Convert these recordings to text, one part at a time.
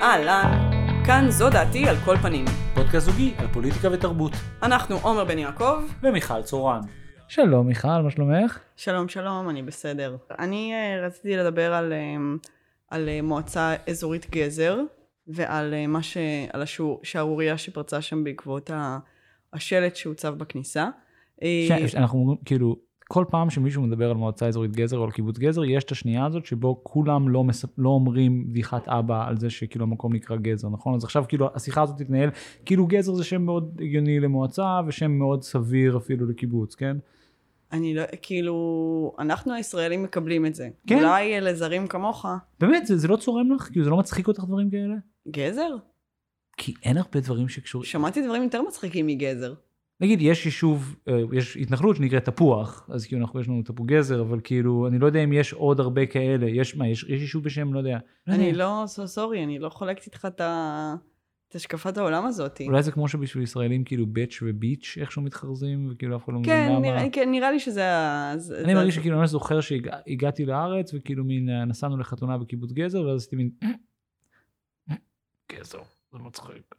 אהלן, כאן זו דעתי על כל פנים. פודקאסט זוגי על פוליטיקה ותרבות. אנחנו עומר בן יעקב. ומיכל צורן. שלום מיכל, מה שלומך? שלום שלום, אני בסדר. אני uh, רציתי לדבר על, uh, על uh, מועצה אזורית גזר, ועל uh, מה ש... על השערורייה שפרצה שם בעקבות ה... השלט שהוצב בכניסה. ש... אנחנו כאילו, כל פעם שמישהו מדבר על מועצה אזורית גזר או על קיבוץ גזר, יש את השנייה הזאת שבו כולם לא, מס... לא אומרים בדיחת אבא על זה שכאילו המקום נקרא גזר, נכון? אז עכשיו כאילו השיחה הזאת תתנהל, כאילו גזר זה שם מאוד הגיוני למועצה ושם מאוד סביר אפילו לקיבוץ, כן? אני לא, כאילו, אנחנו הישראלים מקבלים את זה. כן. אולי לזרים כמוך. באמת, זה, זה לא צורם לך? כאילו זה לא מצחיק אותך דברים כאלה? גזר? כי אין הרבה דברים שקשורים. שמעתי דברים יותר מצחיקים מגזר. נגיד יש יישוב, אה, יש התנחלות שנקראת תפוח, אז כאילו אנחנו יש לנו תפוח גזר, אבל כאילו אני לא יודע אם יש עוד הרבה כאלה, יש מה, יש, יש יישוב בשם, לא יודע. אני לא, סורי, אני לא חולקת איתך את ה... את השקפת העולם הזאת. אולי זה כמו שבשביל ישראלים כאילו בץ' וביץ' איכשהו מתחרזים, וכאילו אף אחד לא מבין כן, למה. כן, נראה לי שזה ה... אני מרגיש שכאילו אני ממש זוכר שהגעתי לארץ, וכאילו מין אה, נסענו לחתונה בקיבוץ גזר, ואז עשיתי מין... גזר, זה מצחיק.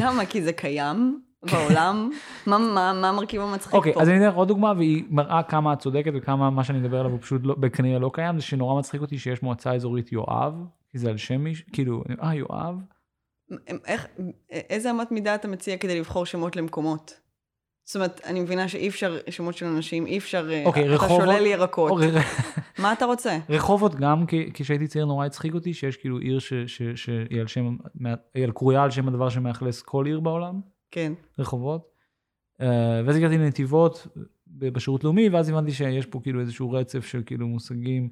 למה? כי זה קיים בעולם? מה, מה, מה המרכיב המצחיק אוקיי, פה? אז אני אתן לך עוד דוגמה, והיא מראה כמה את צודקת וכמה מה שאני מדבר עליו הוא פשוט לא- כנראה לא קיים, זה שנורא מצחיק אותי שיש מועצה אזורית יואב, כי זה על שם מישהו, כאילו, אה יואב, איך, איזה אמת מידה אתה מציע כדי לבחור שמות למקומות? זאת אומרת, אני מבינה שאי אפשר שמות של אנשים, אי אפשר... אה, אוקיי, אתה רחובות- שולל ירקות. או, ר- מה אתה רוצה? רחובות גם, כשהייתי צעיר נורא הצחיק אותי, שיש כאילו עיר שהיא על שם, היא על קרויה על שם הדבר שמאכלס כל עיר בעולם, כן. רחובות. אה, ואז הגעתי לנתיבות בשירות לאומי, ואז הבנתי שיש פה כאילו איזשהו רצף של כאילו מושגים,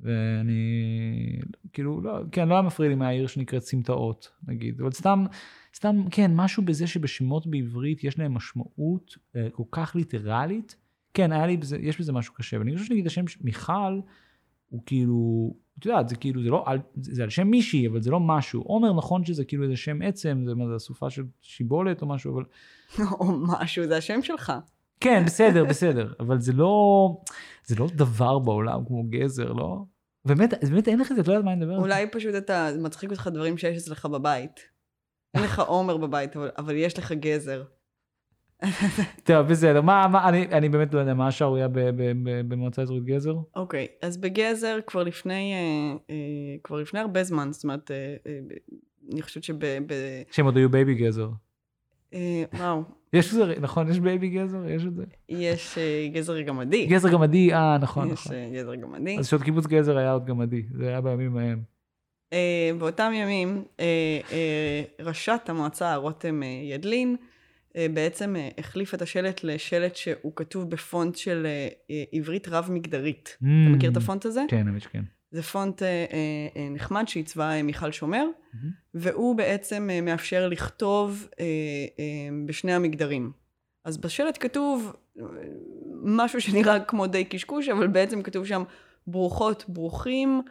ואני, כאילו, לא, כן, לא היה מפריע לי מהעיר שנקראת סמטאות, נגיד, אבל סתם, סתם, כן, משהו בזה שבשמות בעברית יש להם משמעות אה, כל כך ליטרלית, כן, היה לי בזה, יש בזה משהו קשה, ואני חושב שנגיד השם מיכל, הוא כאילו, את יודעת, זה כאילו, זה לא, זה על שם מישהי, אבל זה לא משהו. עומר, נכון שזה כאילו איזה שם עצם, זה מה זה, אסופה של שיבולת או משהו, אבל... או משהו, זה השם שלך. כן, בסדר, בסדר, אבל זה לא, זה לא דבר בעולם כמו גזר, לא? באמת, באמת אין לך את זה, את לא יודעת מה אני מדבר? אולי פשוט אתה, מצחיק אותך דברים שיש אצלך בבית. אין לך עומר בבית, אבל, אבל יש לך גזר. טוב, בסדר, מה, מה, אני, אני באמת לא יודע, מה השערורייה במועצה אזורית גזר? אוקיי, אז בגזר כבר לפני, אה, אה, כבר לפני הרבה זמן, זאת אומרת, אה, אה, אני חושבת שב... ב, שהם עוד היו בייבי גזר. אה, וואו, יש זה, נכון? יש בייבי גזר? יש את זה? יש אה, גזר גמדי. גזר גמדי, אה, נכון, יש נכון. אה, גזר גמדי. אז שעוד קיבוץ גזר היה עוד גמדי, זה היה בימים ההם. באותם ימים, ראשת המועצה, רותם ידלין, בעצם אה, החליף את השלט לשלט שהוא כתוב בפונט של אה, אה, עברית רב-מגדרית. אתה מכיר את הפונט הזה? כן, האמת שכן. זה פונט אה, אה, אה, נחמד שעיצבה אה, מיכל שומר, מהמם. והוא בעצם אה, מאפשר לכתוב אה, אה, בשני המגדרים. אז בשלט כתוב אה, משהו שנראה כמו די קשקוש, אבל בעצם כתוב שם ברוכות, ברוכים,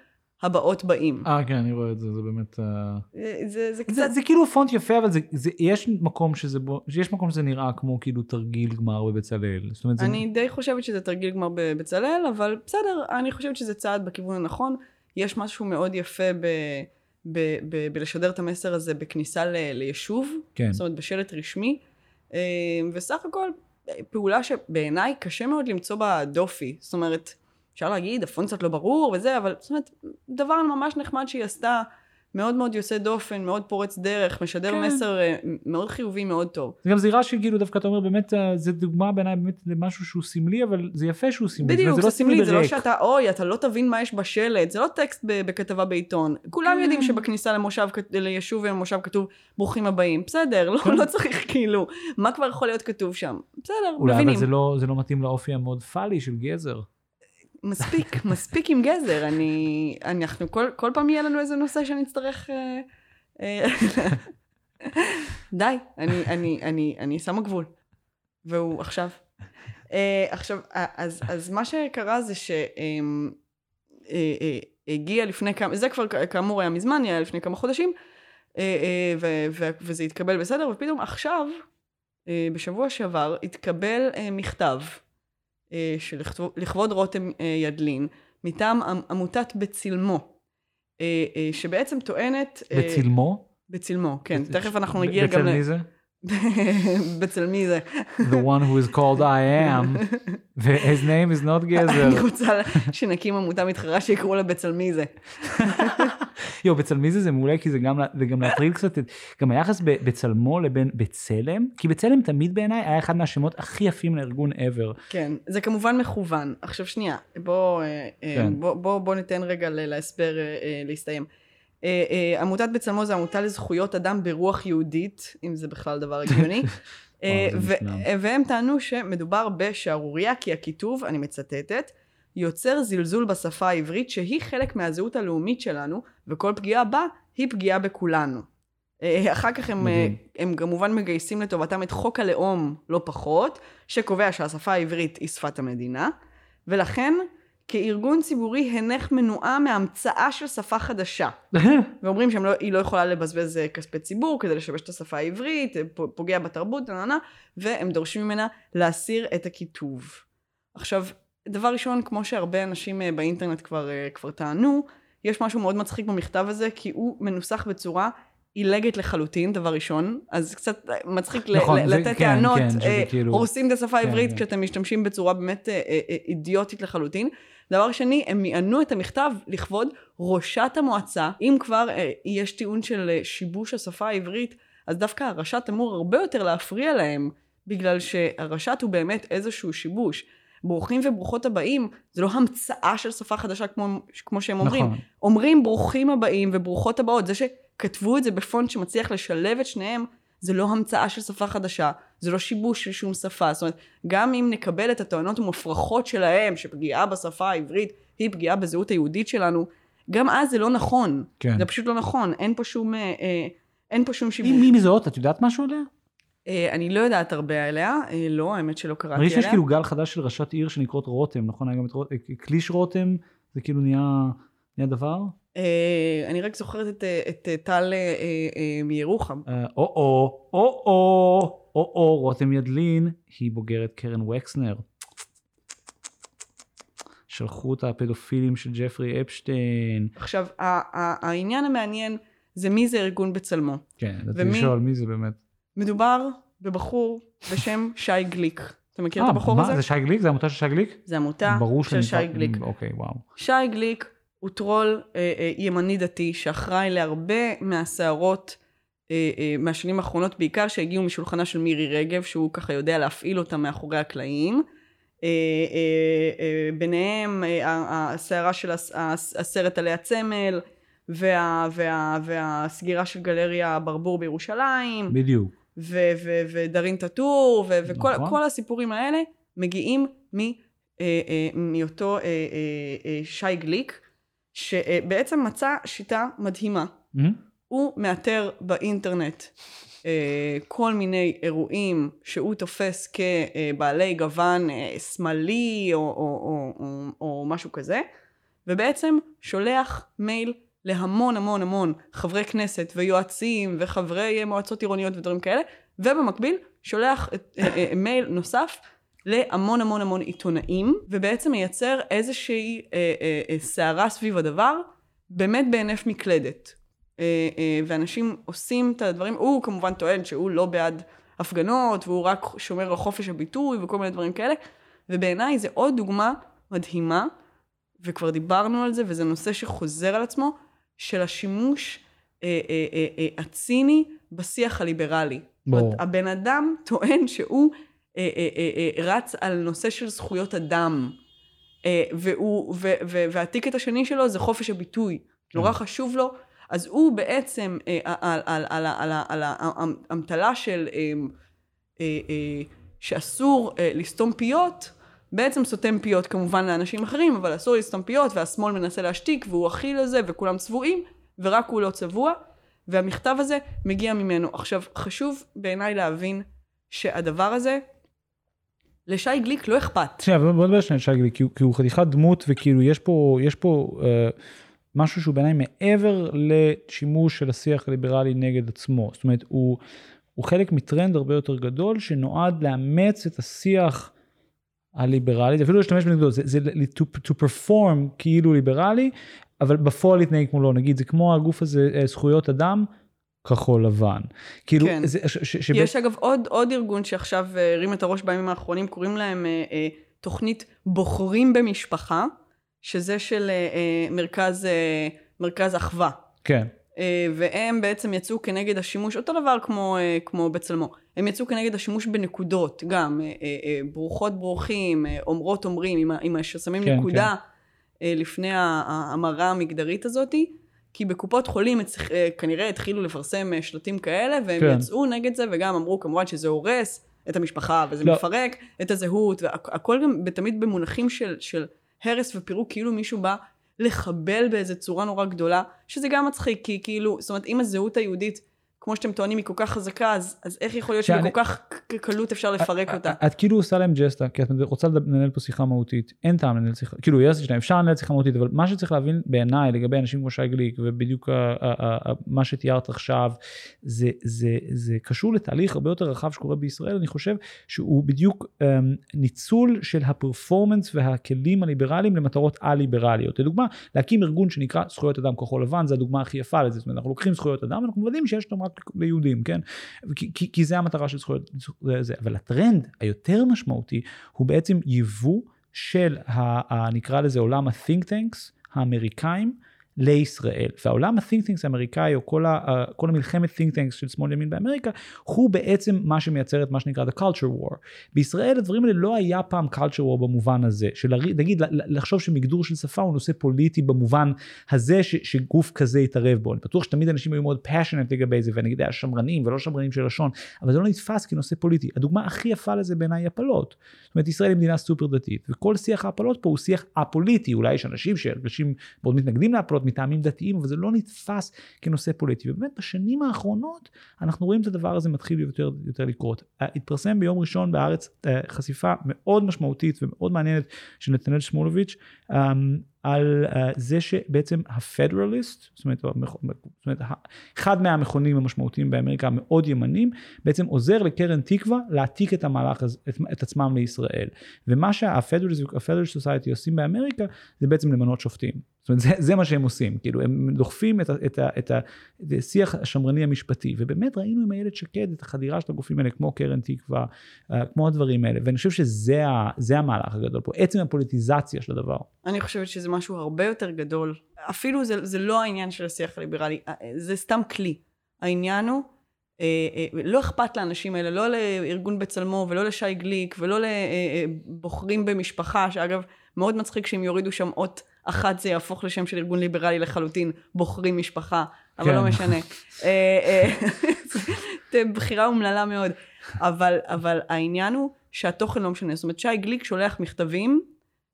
הבאות באים. אה, כן, אני רואה את זה, זה באמת... אה, זה, זה קצת... זה, זה כאילו פונט יפה, אבל זה, זה, יש מקום שזה בו, יש מקום שזה נראה כמו כאילו תרגיל גמר בבצלאל. זאת אומרת, זה... אני די חושבת שזה תרגיל גמר בבצלאל, אבל בסדר, אני חושבת שזה צעד בכיוון הנכון. יש משהו מאוד יפה ב, ב, ב, בלשדר את המסר הזה בכניסה ל, ליישוב, כן. זאת אומרת בשלט רשמי, אה, וסך הכל אה, פעולה שבעיניי קשה מאוד למצוא בה דופי. זאת אומרת, אפשר להגיד, הפונט קצת לא ברור וזה, אבל זאת אומרת, דבר ממש נחמד שהיא עשתה, מאוד מאוד יוצא דופן, מאוד פורץ דרך, משדר כן. מסר אה, מאוד חיובי, מאוד טוב. זה גם זירה שכאילו דווקא אתה אומר באמת, אה, זה דוגמה בעיניי באמת למשהו שהוא סמלי, אבל זה יפה שהוא סמלי. זאת אומרת, בדיוק, זה סמלי, זה לא. שאתה, אוי, אתה לא תבין מה יש בשלט, זה לא טקסט בכתבה בעיתון. כולם כן. יודעים שבכניסה למושב, ליישוב ומושב כתוב ברוכים הבאים. בסדר, לא, כן. לא צריך כאילו, מה כבר יכול להיות כתוב שם? בסדר, אולי אבל מבינים. זה לא, זה לא מתאים לאופי המאוד פאלי של גזר. מספיק, מספיק עם גזר. אני, אנחנו, כל, כל פעם יהיה לנו איזה נושא שנצטרך... אה, אה, די, אני, אני, אני, אני שמה גבול. והוא עכשיו. אה, עכשיו, אז, אז מה שקרה זה שהגיע לפני כמה, זה כבר כאמור היה מזמן, היה לפני כמה חודשים, אה, אה, ו- ו- וזה התקבל בסדר, ופתאום עכשיו, אה, בשבוע שעבר, התקבל אה, מכתב שלכבוד רותם אה, ידלין, מטעם עמ- עמותת בצלמו, אה, אה, שבעצם טוענת... אה, בצלמו? בצלמו, כן. תכף אנחנו נגיע גם בצל. מי זה? בצל מי זה? The one who is called I am, ו-his name is not גזר. אני רוצה שנקים עמותה מתחרה שיקראו לה בצל מי זה. יו, בצלמי זה זה מעולה כי זה גם, זה גם להטריל קצת את, גם היחס ב- בצלמו לבין בצלם, כי בצלם תמיד בעיניי היה אחד מהשמות הכי יפים לארגון ever. כן, זה כמובן מכוון. עכשיו שנייה, בוא, אה, אה, כן. בוא, בוא, בוא ניתן רגע להסבר אה, להסתיים. אה, אה, עמותת בצלמו זה עמותה לזכויות אדם ברוח יהודית, אם זה בכלל דבר הגיוני. אה, והם טענו שמדובר בשערורייה, כי הכיתוב, אני מצטטת, יוצר זלזול בשפה העברית שהיא חלק מהזהות הלאומית שלנו, וכל פגיעה בה היא פגיעה בכולנו. אחר כך הם, הם כמובן מגייסים לטובתם את חוק הלאום, לא פחות, שקובע שהשפה העברית היא שפת המדינה, ולכן כארגון ציבורי הנך מנועה מהמצאה של שפה חדשה. ואומרים שהיא לא, לא יכולה לבזבז אה, כספי ציבור כדי לשבש את השפה העברית, אה, פוגע בתרבות, נהנה, והם דורשים ממנה להסיר את הכיתוב. עכשיו, דבר ראשון, כמו שהרבה אנשים אה, באינטרנט כבר, כבר טענו, יש משהו מאוד מצחיק במכתב הזה, כי הוא מנוסח בצורה עילגת לחלוטין, דבר ראשון, אז קצת מצחיק נכון, ל- זה- לתת כן, טענות, כן, שזה אה, כאילו- הורסים את השפה כן, העברית כן. כשאתם משתמשים בצורה באמת אה, אה, אידיוטית לחלוטין. דבר שני, הם מיענו את המכתב לכבוד ראשת המועצה. אם כבר אה, יש טיעון של אה, שיבוש השפה העברית, אז דווקא הרשת אמור הרבה יותר להפריע להם, בגלל שהרשת הוא באמת איזשהו שיבוש. ברוכים וברוכות הבאים, זה לא המצאה של שפה חדשה כמו, כמו שהם אומרים. נכון. אומרים ברוכים הבאים וברוכות הבאות. זה שכתבו את זה בפונט שמצליח לשלב את שניהם, זה לא המצאה של שפה חדשה, זה לא שיבוש של שום שפה. זאת אומרת, גם אם נקבל את הטוענות המופרכות שלהם, שפגיעה בשפה העברית היא פגיעה בזהות היהודית שלנו, גם אז זה לא נכון. כן. זה פשוט לא נכון. אין פה שום, אה, אה, אין פה שום שיבוש. מי מזהות? את יודעת משהו עליה? אה, אני לא יודעת הרבה עליה, אה, לא, האמת שלא קראתי מרגיש עליה. שיש כאילו גל חדש של ראשת עיר שנקראות רותם, נכון? היה גם את רותם, קליש רותם, זה כאילו נהיה נהיה דבר? אה, אני רק זוכרת את, אה, אה, טל מירוחם. או-או, או-או, או-או, רותם ידלין, היא בוגרת קרן וקסנר. שלחו את הפדופילים של ג'פרי אפשטיין. עכשיו, העניין המעניין זה מי זה ארגון בצלמו. כן, רציתי לשאול מי זה באמת. מדובר בבחור בשם שי גליק. אתה מכיר את הבחור מה, הזה? זה שי גליק? זה עמותה של שי גליק? זה עמותה ברור של שי גליק. אוקיי, וואו. שי גליק הוא טרול אה, אה, ימני דתי שאחראי להרבה מהסערות אה, אה, מהשנים האחרונות, בעיקר שהגיעו משולחנה של מירי רגב, שהוא ככה יודע להפעיל אותה מאחורי הקלעים. אה, אה, אה, ביניהם אה, הסערה של הס- הס- הסרט עלי הצמל, וה, וה, והסגירה של גלריה ברבור בירושלים, בדיוק. ו- ו- ודארין טאטור, ו- וכל נכון. הסיפורים האלה מגיעים מ, אה, אה, מאותו אה, אה, אה, שי גליק, שבעצם מצא שיטה מדהימה. מהמם. הוא מאתר באינטרנט אה, כל מיני אירועים שהוא תופס כבעלי גוון אה, שמאלי או, או, או, או, או משהו כזה, ובעצם שולח מייל להמון המון המון חברי כנסת ויועצים וחברי מועצות עירוניות ודברים כאלה, ובמקביל שולח אה, מייל נוסף להמון המון המון עיתונאים, ובעצם מייצר איזושהי אה, אה, אה, סערה סביב הדבר, באמת בהינף מקלדת. אה, אה, ואנשים עושים את הדברים, הוא כמובן טוען שהוא לא בעד הפגנות, והוא רק שומר על חופש הביטוי וכל מיני דברים כאלה, ובעיניי זה עוד דוגמה מדהימה, וכבר דיברנו על זה, וזה נושא שחוזר על עצמו, של השימוש אה, אה, אה, אה, הציני בשיח הליברלי. ברור. הבן אדם טוען שהוא אה, אה, אה, אה, רץ על נושא של זכויות אדם, אה, והוא, ו, ו, והטיקט השני שלו זה חופש הביטוי. נורא חשוב לו. אז הוא בעצם אה, על, על, על, על, על, על האמתלה של אה, אה, אה, שאסור אה, לסתום פיות, בעצם סותם פיות כמובן לאנשים אחרים, אבל אסור לסתום פיות, והשמאל מנסה להשתיק, והוא אחי לזה, וכולם צבועים, ורק הוא לא צבוע, והמכתב הזה מגיע ממנו. עכשיו, חשוב בעיניי להבין שהדבר הזה, לשי גליק לא אכפת. שנייה, בוא נדבר שנייה על שי גליק, כי הוא- חתיכת דמות, וכאילו יש פה, יש פה אה, משהו שהוא בעיניי מעבר לשימוש של השיח הליברלי נגד עצמו. זאת אומרת, הוא, הוא חלק מטרנד הרבה יותר גדול, שנועד לאמץ את השיח הליברלית, אפילו להשתמש בנקודות, זה, זה to, to perform כאילו ליברלי, אבל בפועל להתנהג כמו לא, נגיד זה כמו הגוף הזה, אה, זכויות אדם, כחול לבן. כאילו, כן. זה, ש, ש, שבית- יש אגב עוד, עוד ארגון שעכשיו אה, הרים את הראש בימים האחרונים, קוראים להם אה, אה, תוכנית בוחרים במשפחה, שזה של אה, אה, מרכז, אה, מרכז אחווה. כן, אה, והם בעצם יצאו כנגד השימוש, אותו דבר כמו, אה, כמו בצלמו, הם יצאו כנגד השימוש בנקודות, גם אה, אה, אה, ברוכות ברוכים, אה, אומרות אומרים, עם, ה- עם ה- ששמים כן, נקודה אה, לפני ההמרה המגדרית הזאתי, כי בקופות חולים הצ- אה, כנראה התחילו לפרסם אה, שלטים כאלה, והם כן. יצאו נגד זה, וגם אמרו כמובן שזה הורס את המשפחה, וזה לא. מפרק את הזהות, והכל גם תמיד במונחים של, של הרס ופירוק, כאילו מישהו בא לחבל באיזה צורה נורא גדולה, שזה גם מצחיק, כי כאילו, זאת אומרת, אם הזהות היהודית, כמו שאתם טוענים, היא כל כך חזקה, אז, אז איך יכול להיות שבכל כך קלות אפשר לפרק אותה? את, כאילו עושה להם ג'סטה, כי את רוצה לנהל פה שיחה מהותית. אין טעם לנהל שיחה, כאילו יש שניים, אפשר לנהל שיחה מהותית, אבל מה שצריך להבין בעיניי לגבי אנשים כמו שי גליק, ובדיוק מה שתיארת עכשיו, זה, זה, זה קשור לתהליך הרבה יותר רחב שקורה בישראל, אני חושב שהוא בדיוק um, ניצול של הפרפורמנס והכלים הליברליים למטרות א-ליברליות. לדוגמה, להקים ארגון שנקרא זכויות אדם כחול לבן, זה הדוגמה הכי יפה לזה, זאת אומרת, אנחנו לוקחים זכויות אדם, אנחנו מוודאים שיש רק ליהודים, כן? כי, כי, כי זה המטרה של זכויות, זה. אבל הטרנד היותר משמעותי הוא בעצם יבוא של, ה, ה, נקרא לזה עולם ה-think tanks האמריקאים לישראל. והעולם ה-think tanks האמריקאי, או כל, ה, כל המלחמת think tanks של שמאל ימין באמריקה, הוא בעצם מה שמייצר את מה שנקרא the culture war. בישראל הדברים האלה לא היה פעם culture war במובן הזה, של נגיד לחשוב שמגדור של שפה הוא נושא פוליטי במובן הזה ש, שגוף כזה יתערב בו. אני בטוח שתמיד אנשים היו מאוד passionate לגבי זה, ונגיד היה שמרנים ולא שמרנים של לשון, אבל זה לא נתפס כנושא פוליטי. הדוגמה הכי יפה לזה בעיניי הפלות. זאת אומרת, ישראל היא מדינה סופר דתית, וכל שיח ההפלות פה הוא שיח א-פוליטי. אולי יש אנשים שאנשים מאוד מתנגדים להפלות מטעמים דתיים, אבל זה לא נתפס כנושא פוליטי. ובאמת בשנים האחרונות אנחנו רואים את הדבר הזה מתחיל יותר, יותר לקרות. אה, התפרסם ביום ראשון בארץ אה, חשיפה מאוד משמעותית ומאוד מעניינת של נתנאל שמולוביץ' אמ, על uh, זה שבעצם הפדרליסט, זאת אומרת, זאת אומרת, אחד מהמכונים המשמעותיים באמריקה המאוד ימנים, בעצם עוזר לקרן תקווה להעתיק את המהלך הזה, את, את עצמם לישראל. ומה שהפדרליסט סוסייטי עושים באמריקה זה בעצם למנות שופטים. זאת אומרת, זה, זה מה שהם עושים, כאילו הם דוחפים את, את, את, את השיח השמרני המשפטי, ובאמת ראינו עם איילת שקד את החדירה של הגופים האלה, כמו קרן תקווה, אה, כמו הדברים האלה, ואני חושב שזה המהלך הגדול פה, עצם הפוליטיזציה של הדבר. אני חושבת שזה משהו הרבה יותר גדול. אפילו זה, זה לא העניין של השיח הליברלי, אה, זה סתם כלי. העניין הוא, אה, אה, לא אכפת לאנשים האלה, לא לארגון בצלמו ולא לשי גליק ולא לבוחרים במשפחה, שאגב, מאוד מצחיק שאם יורידו שם אות אחת זה יהפוך לשם של ארגון ליברלי לחלוטין, בוחרים משפחה, אבל כן. לא משנה. בחירה אומללה מאוד. אבל, אבל העניין הוא שהתוכן לא משנה. זאת אומרת, שי גליק שולח מכתבים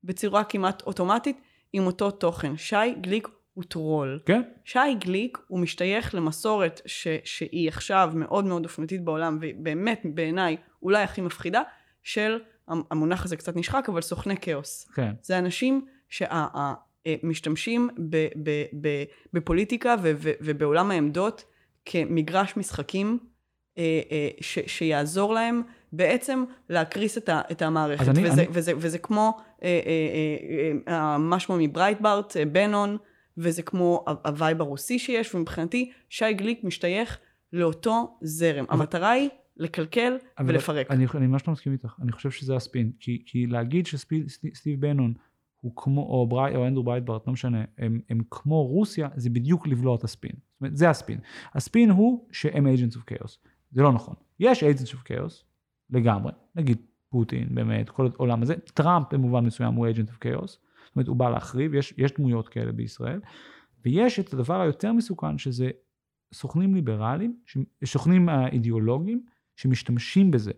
בצורה כמעט אוטומטית עם אותו תוכן. שי גליק הוא טרול. כן? שי גליק הוא משתייך למסורת ש, שהיא עכשיו מאוד מאוד אופנתית בעולם, ובאמת בעיניי אולי הכי מפחידה, של, המונח הזה קצת נשחק, אבל סוכני כאוס. כן. זה אנשים שמשתמשים ב, בפוליטיקה ו, ו, ובעולם העמדות כמגרש משחקים אה, אה, ש, שיעזור להם בעצם להקריס את, ה, את המערכת. אז אני- וזה, וזה, וזה כמו, אה, אה, אה, אה, מה שמו מברייטברט, אה, בנון, וזה כמו ה vibe הרוסי שיש, ומבחינתי שי גליק משתייך לאותו זרם. המטרה היא לקלקל אבל ולפרק. אני, אני ממש לא מסכים איתך, אני חושב שזה הספין. כי, כי להגיד שסטיב בנון הוא כמו, או, ברי, או אנדרו ברייטברט, לא משנה, הם, הם כמו רוסיה, זה בדיוק לבלוע את הספין. זאת אומרת, זה הספין. הספין הוא שהם agents of chaos. זה לא נכון. יש agents of chaos, לגמרי. נגיד פוטין, באמת, כל העולם הזה. טראמפ במובן מסוים הוא agent of chaos. זאת אומרת, הוא בא להחריב, יש, יש דמויות כאלה בישראל. ויש את הדבר היותר מסוכן, שזה סוכנים ליברליים, סוכנים אידיאולוגיים, שמשתמשים בזה.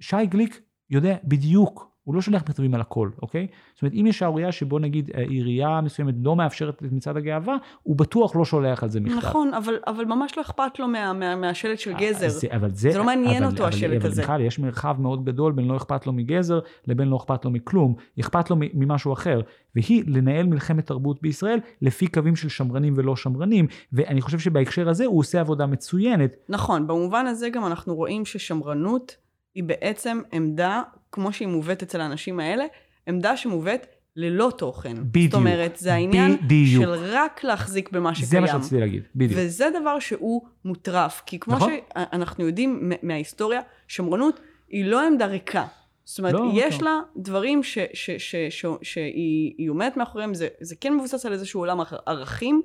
שי גליק יודע בדיוק, הוא לא שולח מכתבים על הכל, אוקיי? זאת אומרת, אם יש שערורייה שבו נגיד אה, עירייה מסוימת לא מאפשרת את מצעד הגאווה, הוא בטוח לא שולח על זה מכתב. נכון, אבל, אבל ממש לא אכפת לו מה, מה, מהשלט של גזר. זה, אבל זה, זה לא מעניין אבל, אותו, אבל, השלט אבל הזה. בכלל יש מרחב מאוד גדול בין לא אכפת לו מגזר לבין לא אכפת לו מכלום, אכפת לו ממשהו אחר, והיא לנהל מלחמת תרבות בישראל לפי קווים של שמרנים ולא שמרנים, ואני חושב שבהקשר הזה הוא עושה עבודה מצוינת. נכון, במובן הזה גם אנחנו רואים ששמרנות היא בעצם עמדה כמו שהיא מובאת אצל האנשים האלה, עמדה שמובאת ללא תוכן. בדיוק. זאת אומרת, זה העניין בדיוק. של רק להחזיק במה שקיים. זה מה שרציתי להגיד, בדיוק. וזה דבר שהוא מוטרף, כי כמו נכון. שאנחנו יודעים מההיסטוריה, שמרנות היא לא עמדה ריקה. זאת אומרת, לא, יש לא. לה דברים ש- ש- ש- ש- שהיא היא עומדת מאחוריהם, זה, זה כן מבוסס על איזשהו עולם ער- ערכים,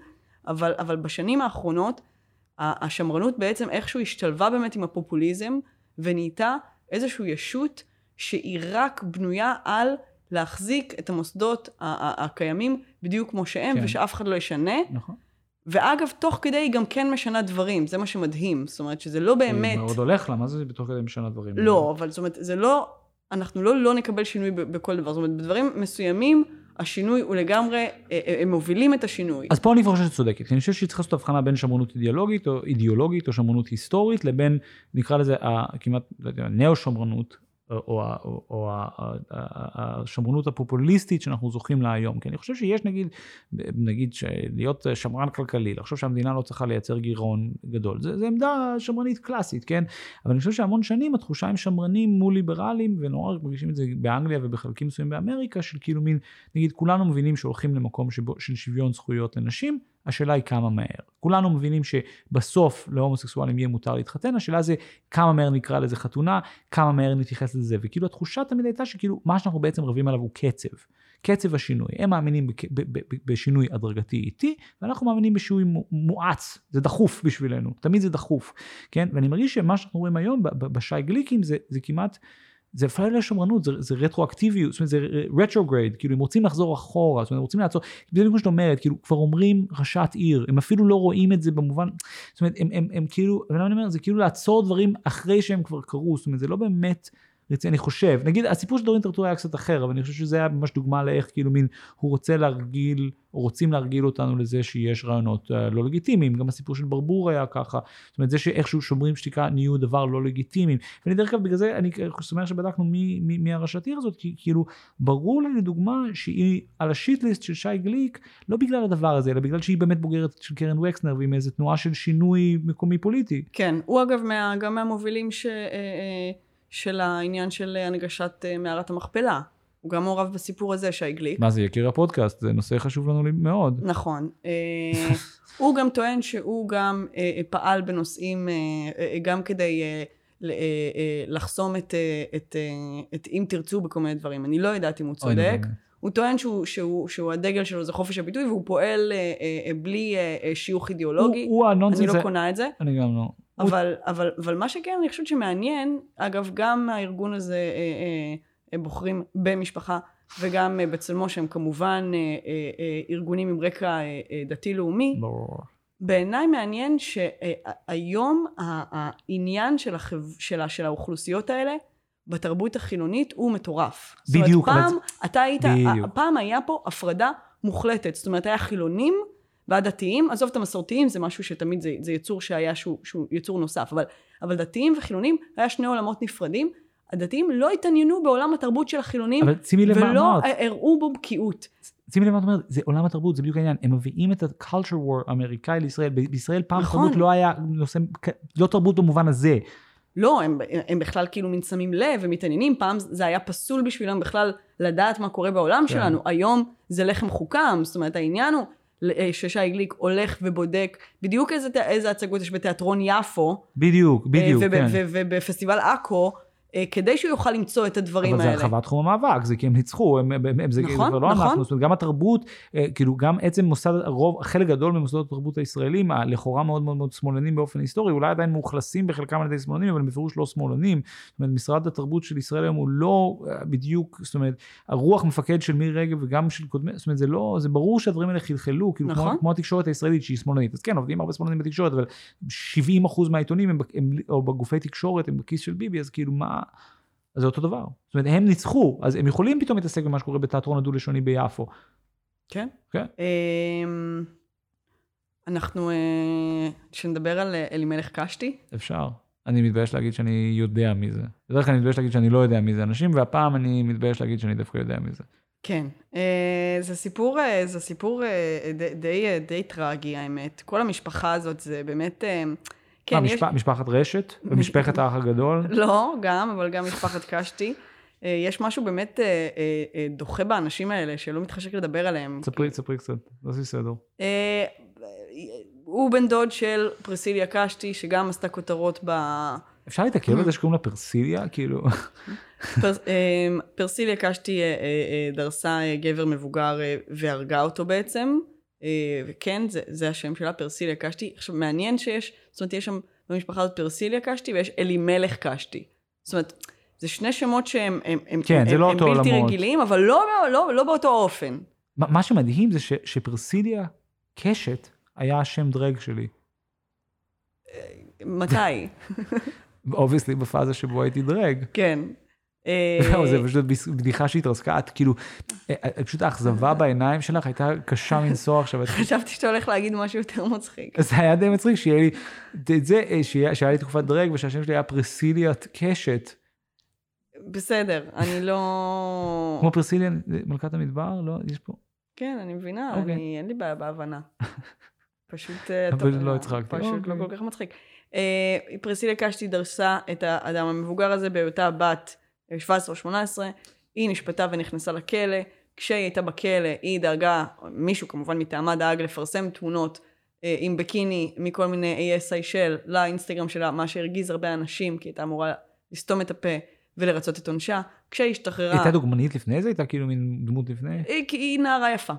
אבל, אבל בשנים האחרונות, השמרנות בעצם איכשהו השתלבה באמת עם הפופוליזם, ונהייתה איזושהי ישות שהיא רק בנויה על להחזיק את המוסדות הקיימים בדיוק כמו שהם, כן. ושאף אחד לא ישנה. נכון. ואגב, תוך כדי היא גם כן משנה דברים, זה מה שמדהים. זאת אומרת שזה לא באמת... היא מאוד הולך לה, מה זה בתוך כדי משנה דברים? לא, אבל זאת אומרת, זה לא... אנחנו לא לא נקבל שינוי בכל דבר. זאת אומרת, בדברים מסוימים, השינוי הוא לגמרי... אה, אה, הם מובילים את השינוי. אז פה אני חושב שאת צודקת, כי אני חושב שצריך לעשות הבחנה בין שמרנות אידיאולוגית או אידיאולוגית או שמרנות היסטורית לבין נקרא לזה כמעט לא יודע, נאו-שמרנות או, או, או, או השמרנות הפופוליסטית שאנחנו זוכים לה היום. כי אני חושב שיש נגיד, נגיד להיות שמרן כלכלי, לחשוב שהמדינה לא צריכה לייצר גירעון גדול, זה עמדה שמרנית קלאסית, כן? אבל אני חושב שהמון שנים התחושה עם שמרנים מול ליברלים, ונורא מרגישים את זה באנגליה ובחלקים מסוימים באמריקה, של כאילו מין, נגיד כולנו מבינים שהולכים למקום שבו, של שוויון זכויות לנשים, השאלה היא כמה מהר. כולנו מבינים שבסוף להומוסקסואלים יהיה מותר להתחתן, השאלה זה כמה מהר נקרא לזה חתונה, כמה מהר נתייחס לזה, וכאילו התחושה תמיד הייתה שכאילו מה שאנחנו בעצם רבים עליו הוא קצב. קצב השינוי. הם מאמינים בשינוי הדרגתי איטי, ואנחנו מאמינים בשינוי מו- מואץ, זה דחוף בשבילנו, תמיד זה דחוף, כן? ואני מרגיש שמה שאנחנו רואים היום בשי גליקים זה, זה כמעט, זה אפילו לא שמרנות, זה, זה רטרואקטיביות, זאת אומרת זה retrograde, כאילו הם רוצים לחזור אחורה, זאת אומרת הם רוצים לעצור, זה כמו שאת אומרת, כאילו כבר אומרים ראשת עיר, הם אפילו לא רואים את זה במובן, זאת אומרת הם, הם, הם כאילו, ולמה אני אומר, זה כאילו לעצור דברים אחרי שהם כבר קרו, זאת אומרת זה לא באמת רציני, אני חושב, נגיד הסיפור של דארין טאטור היה קצת אחר, אבל אני חושב שזה היה ממש דוגמה לאיך כאילו מין, הוא רוצה להרגיל, רוצים להרגיל אותנו לזה שיש רעיונות אה, לא לגיטימיים, גם הסיפור של ברבור היה ככה, זאת אומרת זה שאיכשהו שומרים שתיקה נהיו דבר לא לגיטימי, ואני דרך אגב בגלל זה אני שמח שבדקנו מי, מי, מי הראשת עיר הזאת, כי כאילו ברור לי לדוגמה שהיא על השיטליסט של שי גליק, לא בגלל הדבר הזה, אלא בגלל שהיא באמת בוגרת של קרן וקסנר, והיא מאיזה תנועה של שינוי מקומי פוליטי. כן, הוא אגב מה, גם מהמובילים ש, אה, אה, של העניין של הנגשת אה, מערת המכפלה. הוא גם מעורב בסיפור הזה, שי גליק. מה זה יקיר הפודקאסט, זה נושא חשוב לנו מאוד. נכון. אה, הוא גם טוען שהוא גם אה, אה, פעל בנושאים, אה, אה, גם כדי אה, אה, אה, לחסום את, אה, את, אה, את אם תרצו בכל מיני דברים. אני לא יודעת אם הוא צודק. הוא טוען שהוא, שהוא, שהוא הדגל שלו זה חופש הביטוי, והוא פועל אה, אה, אה, בלי אה, אה, שיוך אידיאולוגי. הוא, הוא הנונסנס, אני לא זה- קונה את זה. אני גם לא. אבל, אבל, אבל מה שכן, אני חושבת שמעניין, אגב, גם הארגון הזה אה, אה, אה, בוחרים במשפחה, וגם אה, בצלמו, שהם כמובן אה, אה, אה, ארגונים עם רקע אה, אה, דתי-לאומי, ברור. בעיניי מעניין שהיום העניין של, החב... של, של האוכלוסיות האלה בתרבות החילונית הוא מטורף. בדיוק, זאת אומרת, פעם אתה היית, בדיוק. פעם היה פה הפרדה מוחלטת. זאת אומרת, היה חילונים והדתיים, עזוב את המסורתיים, זה משהו שתמיד זה, זה יצור שהיה שהוא, שהוא יצור נוסף, אבל, אבל דתיים וחילונים היה שני עולמות נפרדים. הדתיים לא התעניינו בעולם התרבות של החילונים, ולא. הראו בו בקיאות. שימי לב מה את אומרת, זה עולם התרבות, זה בדיוק העניין. הם מביאים את ה-culture war האמריקאי לישראל. בישראל פעם נכון. תרבות לא היה נושא, לא תרבות במובן הזה. לא, הם, הם בכלל כאילו מין שמים לב ומתעניינים, פעם זה היה פסול בשבילם בכלל לדעת מה קורה בעולם כן. שלנו, היום זה לחם חוקם, זאת אומרת העניין הוא ששי גליק הולך ובודק בדיוק איזה, איזה הצגות יש בתיאטרון יפו, בדיוק, בדיוק, אה, וב- כן. ובפסטיבל עכו, אה, כדי שהוא יוכל למצוא את הדברים אבל זה האלה. הרחבת תחום המאבק, זה כי הם ניצחו, הם, הם, הם, זה, נכון, זה כבר לא נכון. אנחנו, זאת אומרת, גם התרבות, אה, כאילו גם עצם מוסד, הרוב, חלק גדול ממוסדות התרבות הישראלים, הלכאורה מאוד מאוד מאוד שמאלנים באופן היסטורי, אולי עדיין מאוכלסים בחלקם על ידי שמאלנים, אבל בפירוש לא שמאלנים. זאת אומרת, משרד התרבות של ישראל היום הוא לא אה, בדיוק, זאת אומרת, הרוח מפקד של מירי רגב וגם של קודמי, זאת אומרת, זה לא, זה ברור שהדברים האלה חלחלו, כאילו נכון. כמו, כמו התקשורת הישראלית שהיא שמאלנית. אז כן, עובדים הרבה שמאלנים בתקשורת, אבל 70% מהעיתונים הם, ב- הם, או בגופי תקשורת הם בכיס של ביבי, אז כאילו מה... אז זה אותו דבר. זאת אומרת, הם ניצחו, אז הם יכולים פתאום להתעסק במה שקורה בתיאטרון הדו-לשוני ביפו. כן. כן. אמ, אנחנו, אה, שנדבר על אה, אלימלך קשתי, אפשר. אני מתבייש להגיד שאני יודע מי זה. בדרך כלל אני מתבייש להגיד שאני לא יודע מי זה אנשים, והפעם אני מתבייש להגיד שאני דווקא יודע מי זה. כן, אה, זה סיפור, אה, זה סיפור אה, די, די, אה, די טרגי האמת. כל המשפחה הזאת זה באמת, אה, כן, מה, יש... משפ... משפחת רשת? ומשפחת האח הגדול? לא, גם, אבל גם משפחת קשתי. אה, יש משהו באמת אה, אה, דוחה באנשים האלה, שלא מתחשק לדבר עליהם. תספרי, תספרי קצת, תעשי סדר. אה, הוא בן דוד של פרסיליה קשתי, שגם עשתה כותרות ב... אפשר להתעכב על זה שקוראים לה פרסיליה? כאילו... פר, פרסיליה קשתי דרסה גבר מבוגר והרגה אותו בעצם, וכן, זה, זה השם שלה, פרסיליה קשתי. עכשיו, מעניין שיש, זאת אומרת, יש שם במשפחה הזאת פרסיליה קשתי ויש אלימלך קשתי. זאת אומרת, זה שני שמות שהם הם, הם, כן, הם, לא הם בלתי עולמות. רגילים, אבל לא, לא, לא, לא באותו אופן. מה מה שמדהים זה ש- שפרסיליה קשתי היה השם drag שלי. מתי? obviously בפאזה שבו הייתי drag. כן. אה, זה פשוט בדיחה שהתרסקה, את כאילו, אה, אה, פשוט האכזבה בעיניים שלך הייתה קשה מנשוא עכשיו. חשבתי שאתה הולך להגיד משהו יותר מצחיק. זה היה די מצחיק שיהיה לי, את זה, שהיה לי תקופת דרג ושהשם שלי היה פרסיליית קשת, בסדר, אני לא... כמו פרסיליה מלכת המדבר, לא? יש פה... כן, אני מבינה, אוקיי. אין לי בעיה בהבנה. פשוט... אבל לא הצחקתי. פשוט לא אוקיי. כל כך מצחיק. פרסילה קשתי דרסה את האדם המבוגר הזה בהיותה בת 17 או 18, היא נשפטה ונכנסה לכלא. כשהיא הייתה בכלא, היא דאגה, מישהו כמובן מטעמה דאג לפרסם תמונות אה, עם בקיני מכל מיני איי סיישל לאינסטגרם שלה, מה שהרגיז הרבה אנשים, כי היא הייתה אמורה לסתום את הפה ולרצות את עונשה. כשהיא השתחררה... הייתה דוגמנית לפני זה? הייתה כאילו מין דמות לפני? היא, היא נערה יפה.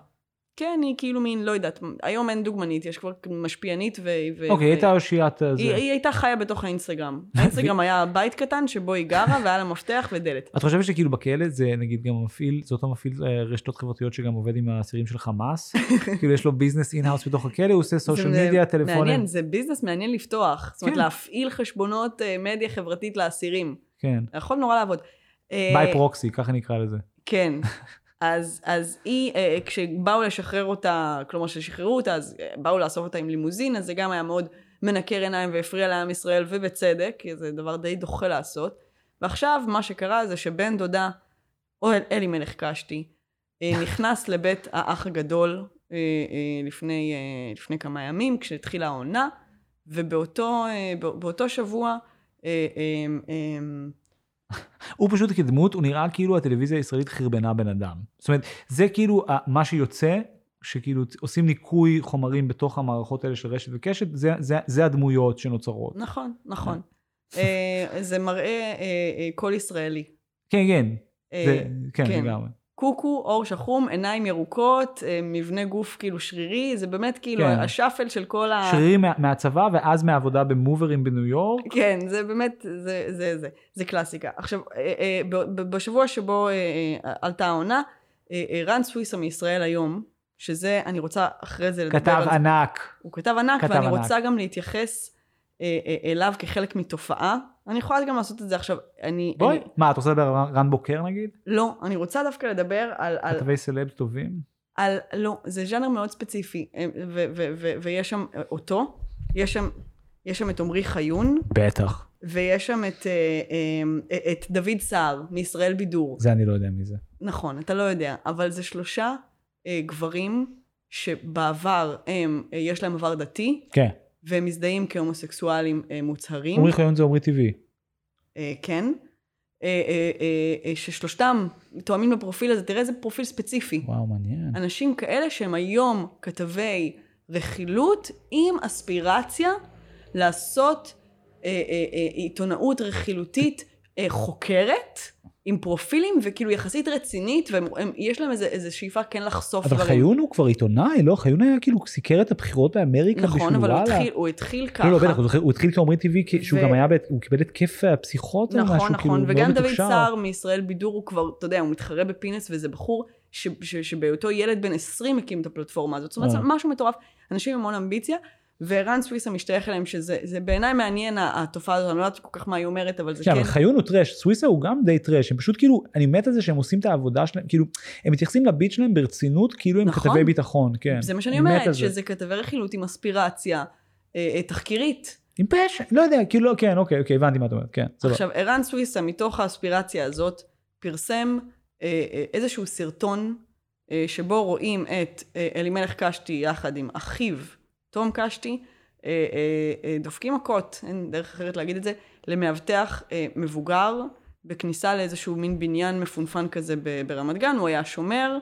כן, היא כאילו מין, לא יודעת, היום אין דוגמנית, יש כבר משפיענית ו... ו אוקיי, ו- הייתה אושיית הזה. היא, היא הייתה חיה בתוך האינסטגרם. האינסטגרם היה בית קטן שבו היא גרה והיה לה מפתח ודלת. את חושבת שכאילו בכלא זה נגיד גם מפעיל, זה אותו מפעיל אה, רשתות חברתיות שגם עובד עם האסירים של חמאס? כאילו יש לו ביזנס in-house בתוך הכלא, הוא עושה social זה מדיה, טלפונים. מעניין, זה ביזנס מעניין לפתוח. זאת אומרת, כן. להפעיל חשבונות אה, מדיה חברתית לאסירים. כן. יכול נורא לעבוד. אה, by proxy, ככה נקרא לזה. כן. אז, אז היא, אה, כשבאו לשחרר אותה, כלומר ששחררו אותה, אז אה, באו לאסוף אותה עם לימוזין, אז זה גם היה מאוד מנקר עיניים והפריע לעם ישראל, ובצדק, כי זה דבר די דוחה לעשות. ועכשיו, מה שקרה זה שבן דודה, או אל- אלימלך קשתי, אה, נכנס לבית האח הגדול אה, לפני, לפני כמה ימים, כשהתחילה העונה, ובאותו בא- באותו שבוע, הוא פשוט כדמות, הוא נראה כאילו הטלוויזיה הישראלית חרבנה בן אדם. זאת אומרת, זה כאילו ה- מה שיוצא, שכאילו עושים ניקוי חומרים בתוך המערכות האלה של רשת וקשת, זה, זה, זה הדמויות שנוצרות. נכון, נכון. אה, זה מראה אה, אה, קול ישראלי. כן, כן, אה, זה, כן, כן. לגמרי. קוקו, עור שחום, עיניים ירוקות, אה, מבנה גוף כאילו שרירי, זה באמת כאילו כן. השאפל של כל ה... שרירים מה, מהצבא ואז מהעבודה במוברים בניו יורק. כן, זה באמת, זה, זה, זה, זה קלאסיקה. עכשיו, אה, אה, בשבוע שבו עלתה העונה, רן סוויסה מישראל היום, שזה, אני רוצה אחרי זה לדבר כתב על זה. ענק. הוא כתב ענק, כתב ואני ענק. רוצה גם להתייחס אליו כחלק מתופעה. אני יכולה גם לעשות את זה עכשיו. אני... בואי, אני, מה, את רוצה לדבר על רן- בוקר נגיד? לא, אני רוצה דווקא לדבר על... על, כתבי סלב טובים? על לא, זה ז'אנר מאוד ספציפי, אה, ו- ו- ו- ויש שם אה, אותו, יש שם, יש שם את עמרי חיון, בטח. ויש שם את, אה, אה, את דוד סער מישראל בידור. זה אני לא יודע מי זה. נכון, אתה לא יודע, אבל זה שלושה אה, גברים שבעבר הם, אה, יש להם עבר דתי, כן. והם מזדהים כהומוסקסואלים אה, מוצהרים. עמרי חיון זה עמרי טבעי. אה, כן. אה, ששלושתם תואמים לפרופיל הזה, תראה איזה פרופיל ספציפי. וואו, מעניין. אנשים כאלה שהם היום כתבי רכילות עם אספירציה לעשות עיתונאות רכילותית חוקרת, עם פרופילים וכאילו יחסית רצינית, ויש להם איזה, איזה שאיפה כן לחשוף אבל דברים. חיון הוא כבר עיתונאי, לא? חיון היה כאילו סיקר את הבחירות באמריקה בשביל נכון, אבל הוא וואלה. התחיל, הוא התחיל ככה. לא, לא, בטח, הוא הוא התחיל כעמרי טבעי, שהוא ו- גם היה, הוא קיבל התקף פסיכוטי או משהו, נכון, כאילו, נכון, וגם דוד. סער מישראל בידור הוא כבר, אתה יודע, הוא מתחרה בפינס וזה בחור ש- ש- שבהיותו ילד בן 20 הקים את הפלטפורמה הזאת. זאת אומרת, אה. משהו מטורף. אנשים עם המון אמביציה, וערן סוויסה משתייך אליהם, שזה זה בעיניי מעניין התופעה הזאת, אני לא יודעת כל כך מה היא אומרת, אבל זה כן... אבל חיון הוא טרש, סוויסה הוא גם די טרש, הם פשוט כאילו, אני מת על זה שהם עושים את העבודה שלהם, כאילו, הם מתייחסים לביט שלהם ברצינות, כאילו הם נכון. כתבי ביטחון, כן. זה מה שאני אומרת. שזה כתבי רכילות עם אספירציה אה, אה, תחקירית. עם פשע, לא יודע, כאילו, לא, כן, אוקיי, אוקיי, הבנתי מה את אומרת, כן, סבבה. עכשיו, ערן סוויסה, מתוך האספירציה הזאת, פרסם אה, אה, איזשהו סרטון אה, שבו רואים את אה, אלימלך קשתי יחד עם אחיו, תום קשתי, אה, אה, אה, דופקים מכות, אין דרך אחרת להגיד את זה, למאבטח מבוגר בכניסה לאיזשהו מין בניין מפונפן כזה ברמת גן, הוא היה שומר,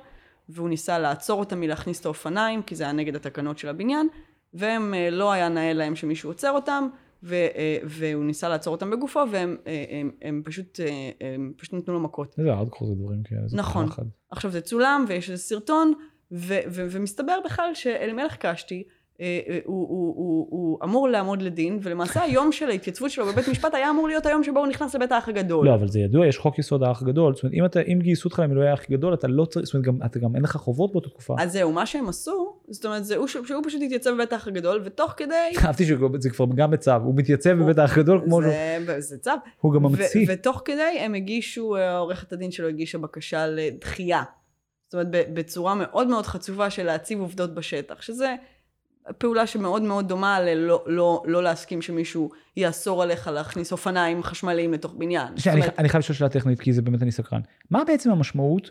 והוא ניסה לעצור אותם מלהכניס את האופניים, כי זה היה נגד התקנות של הבניין, והם, לא היה נאה להם שמישהו עוצר אותם, ו, והוא ניסה לעצור אותם בגופו, והם הם, הם פשוט, הם פשוט נתנו לו מכות. איזה ארדקור זה דברים כאלה. נכון. פחד. עכשיו זה צולם ויש איזה סרטון, ו- ו- ומסתבר בכלל שאלימלך קשתי, הוא, הוא, הוא, הוא אמור לעמוד לדין, ולמעשה היום של ההתייצבות שלו בבית משפט היה אמור להיות היום שבו הוא נכנס לבית האח הגדול. לא, אבל זה ידוע, יש חוק יסוד האח הגדול. זאת אומרת, אם, אתה, אם גייסו אותך למילואי האח הגדול, אתה לא צריך, זאת אומרת, גם, אתה גם אין לך חובות באותה תקופה. אז זהו, מה שהם עשו, זאת אומרת, זה הוא, שהוא פשוט התייצב בבית האח הגדול, ותוך כדי... אהבתי שזה כבר גם בצו, הוא מתייצב בבית האח הגדול כמו זה, זה צו. הוא גם ו- ממציא. ותוך כדי הם הגישו, אה, עורכת הדין שלו הגישה בקשה לדחייה. זאת אומרת, בצורה מאוד מאוד חצובה של להציב עובדות בשטח, שזה פעולה שמאוד מאוד דומה ללא לא, לא להסכים שמישהו יאסור עליך להכניס אופניים חשמליים לתוך בניין. זאת שנייה, אני, אומרת, אני חייב לשאול שאלה טכנית, כי זה באמת אני סקרן. מה בעצם המשמעות,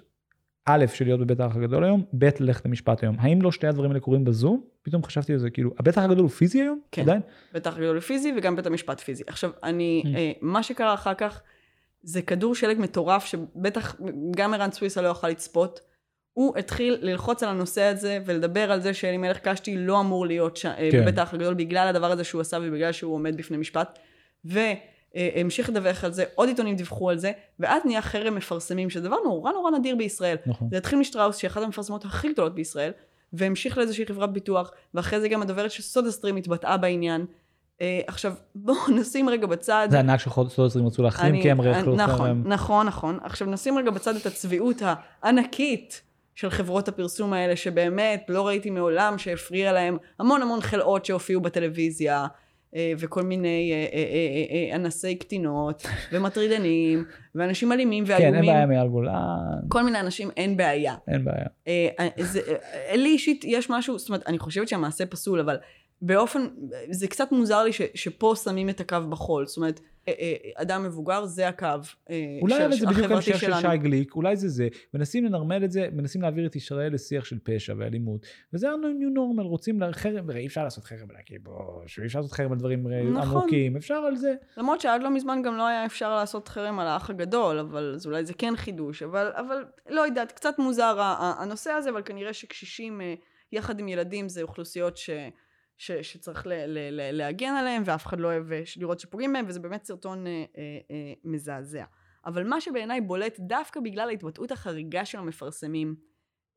א', של להיות בבית האח הגדול היום, ב', ללכת למשפט היום? האם לא שתי הדברים האלה קורים בזום? פתאום חשבתי על זה, כאילו, הבית האח הגדול הוא פיזי היום? כן. עדיין? בית האח הגדול פיזי וגם בית המשפט פיזי. עכשיו, אני, Mm. אה, מה שקרה אחר כך, זה כדור שלג מטורף, שבטח גם ערן סוויסה לא יוכל לצפות. הוא התחיל ללחוץ על הנושא הזה ולדבר על זה שאלימלך קשתי לא אמור להיות ש... כן. כן. בבית האח הגדול בגלל הדבר הזה שהוא עשה ובגלל שהוא עומד בפני משפט. והמשיך לדווח על זה, עוד עיתונים דיווחו על זה, ואז נהיה חרם מפרסמים, שזה דבר נורא נורא נדיר בישראל. נכון. זה התחיל משטראוס, שהיא אחת המפרסמות הכי גדולות בישראל, והמשיך לאיזושהי חברת ביטוח, ואחרי זה גם הדוברת של סודה סטרים התבטאה בעניין. אה, עכשיו, בואו נשים רגע בצד... זה הנהג של סודה 20 רצו להחרים, כי הם רכלו נכון, חרם. נכון, נכון. עכשיו נשים רגע בצד את הצביעות הענקית של חברות הפרסום האלה, שבאמת לא ראיתי מעולם שהפריע להם המון המון חלאות שהופיעו בטלוויזיה. אה, וכל מיני אה, אה, אנסי קטינות, ומטרידנים, ואנשים אלימים כן, אין ואיומים. בעיה מאייל גולן, כל מיני אנשים, אין בעיה. אין בעיה. לי אישית יש משהו, זאת אומרת, אני חושבת שהמעשה פסול, אבל באופן, זה קצת מוזר לי ש, שפה שמים את הקו בחול. זאת אומרת, אה, אה, אדם מבוגר זה הקו אה, אולי של- אבל זה בדיוק החברתי המשך של שלנו. שי גליק, אולי זה זה, מנסים לנרמל את זה, מנסים להעביר את ישראל לשיח של פשע ואלימות, וזה ה-new normal, רוצים הרי אי אפשר לעשות חרם על הכיבוש, ואי אפשר לעשות חרם על דברים נכון. עמוקים, אפשר על זה. למרות שעד לא מזמן גם לא היה אפשר לעשות חרם על האח הגדול, אבל אז אולי זה כן חידוש, אבל, אבל לא יודעת, קצת מוזר הנושא הזה, אבל כנראה שקשישים יחד עם ילדים זה אוכלוסיות ש, ש, שצריך ל, ל, ל, להגן עליהם, ואף אחד לא אוהב אה, לראות שפוגעים בהם, וזה באמת סרטון אה, אה, אה, מזעזע. אבל מה שבעיניי בולט דווקא בגלל ההתבטאות החריגה של המפרסמים,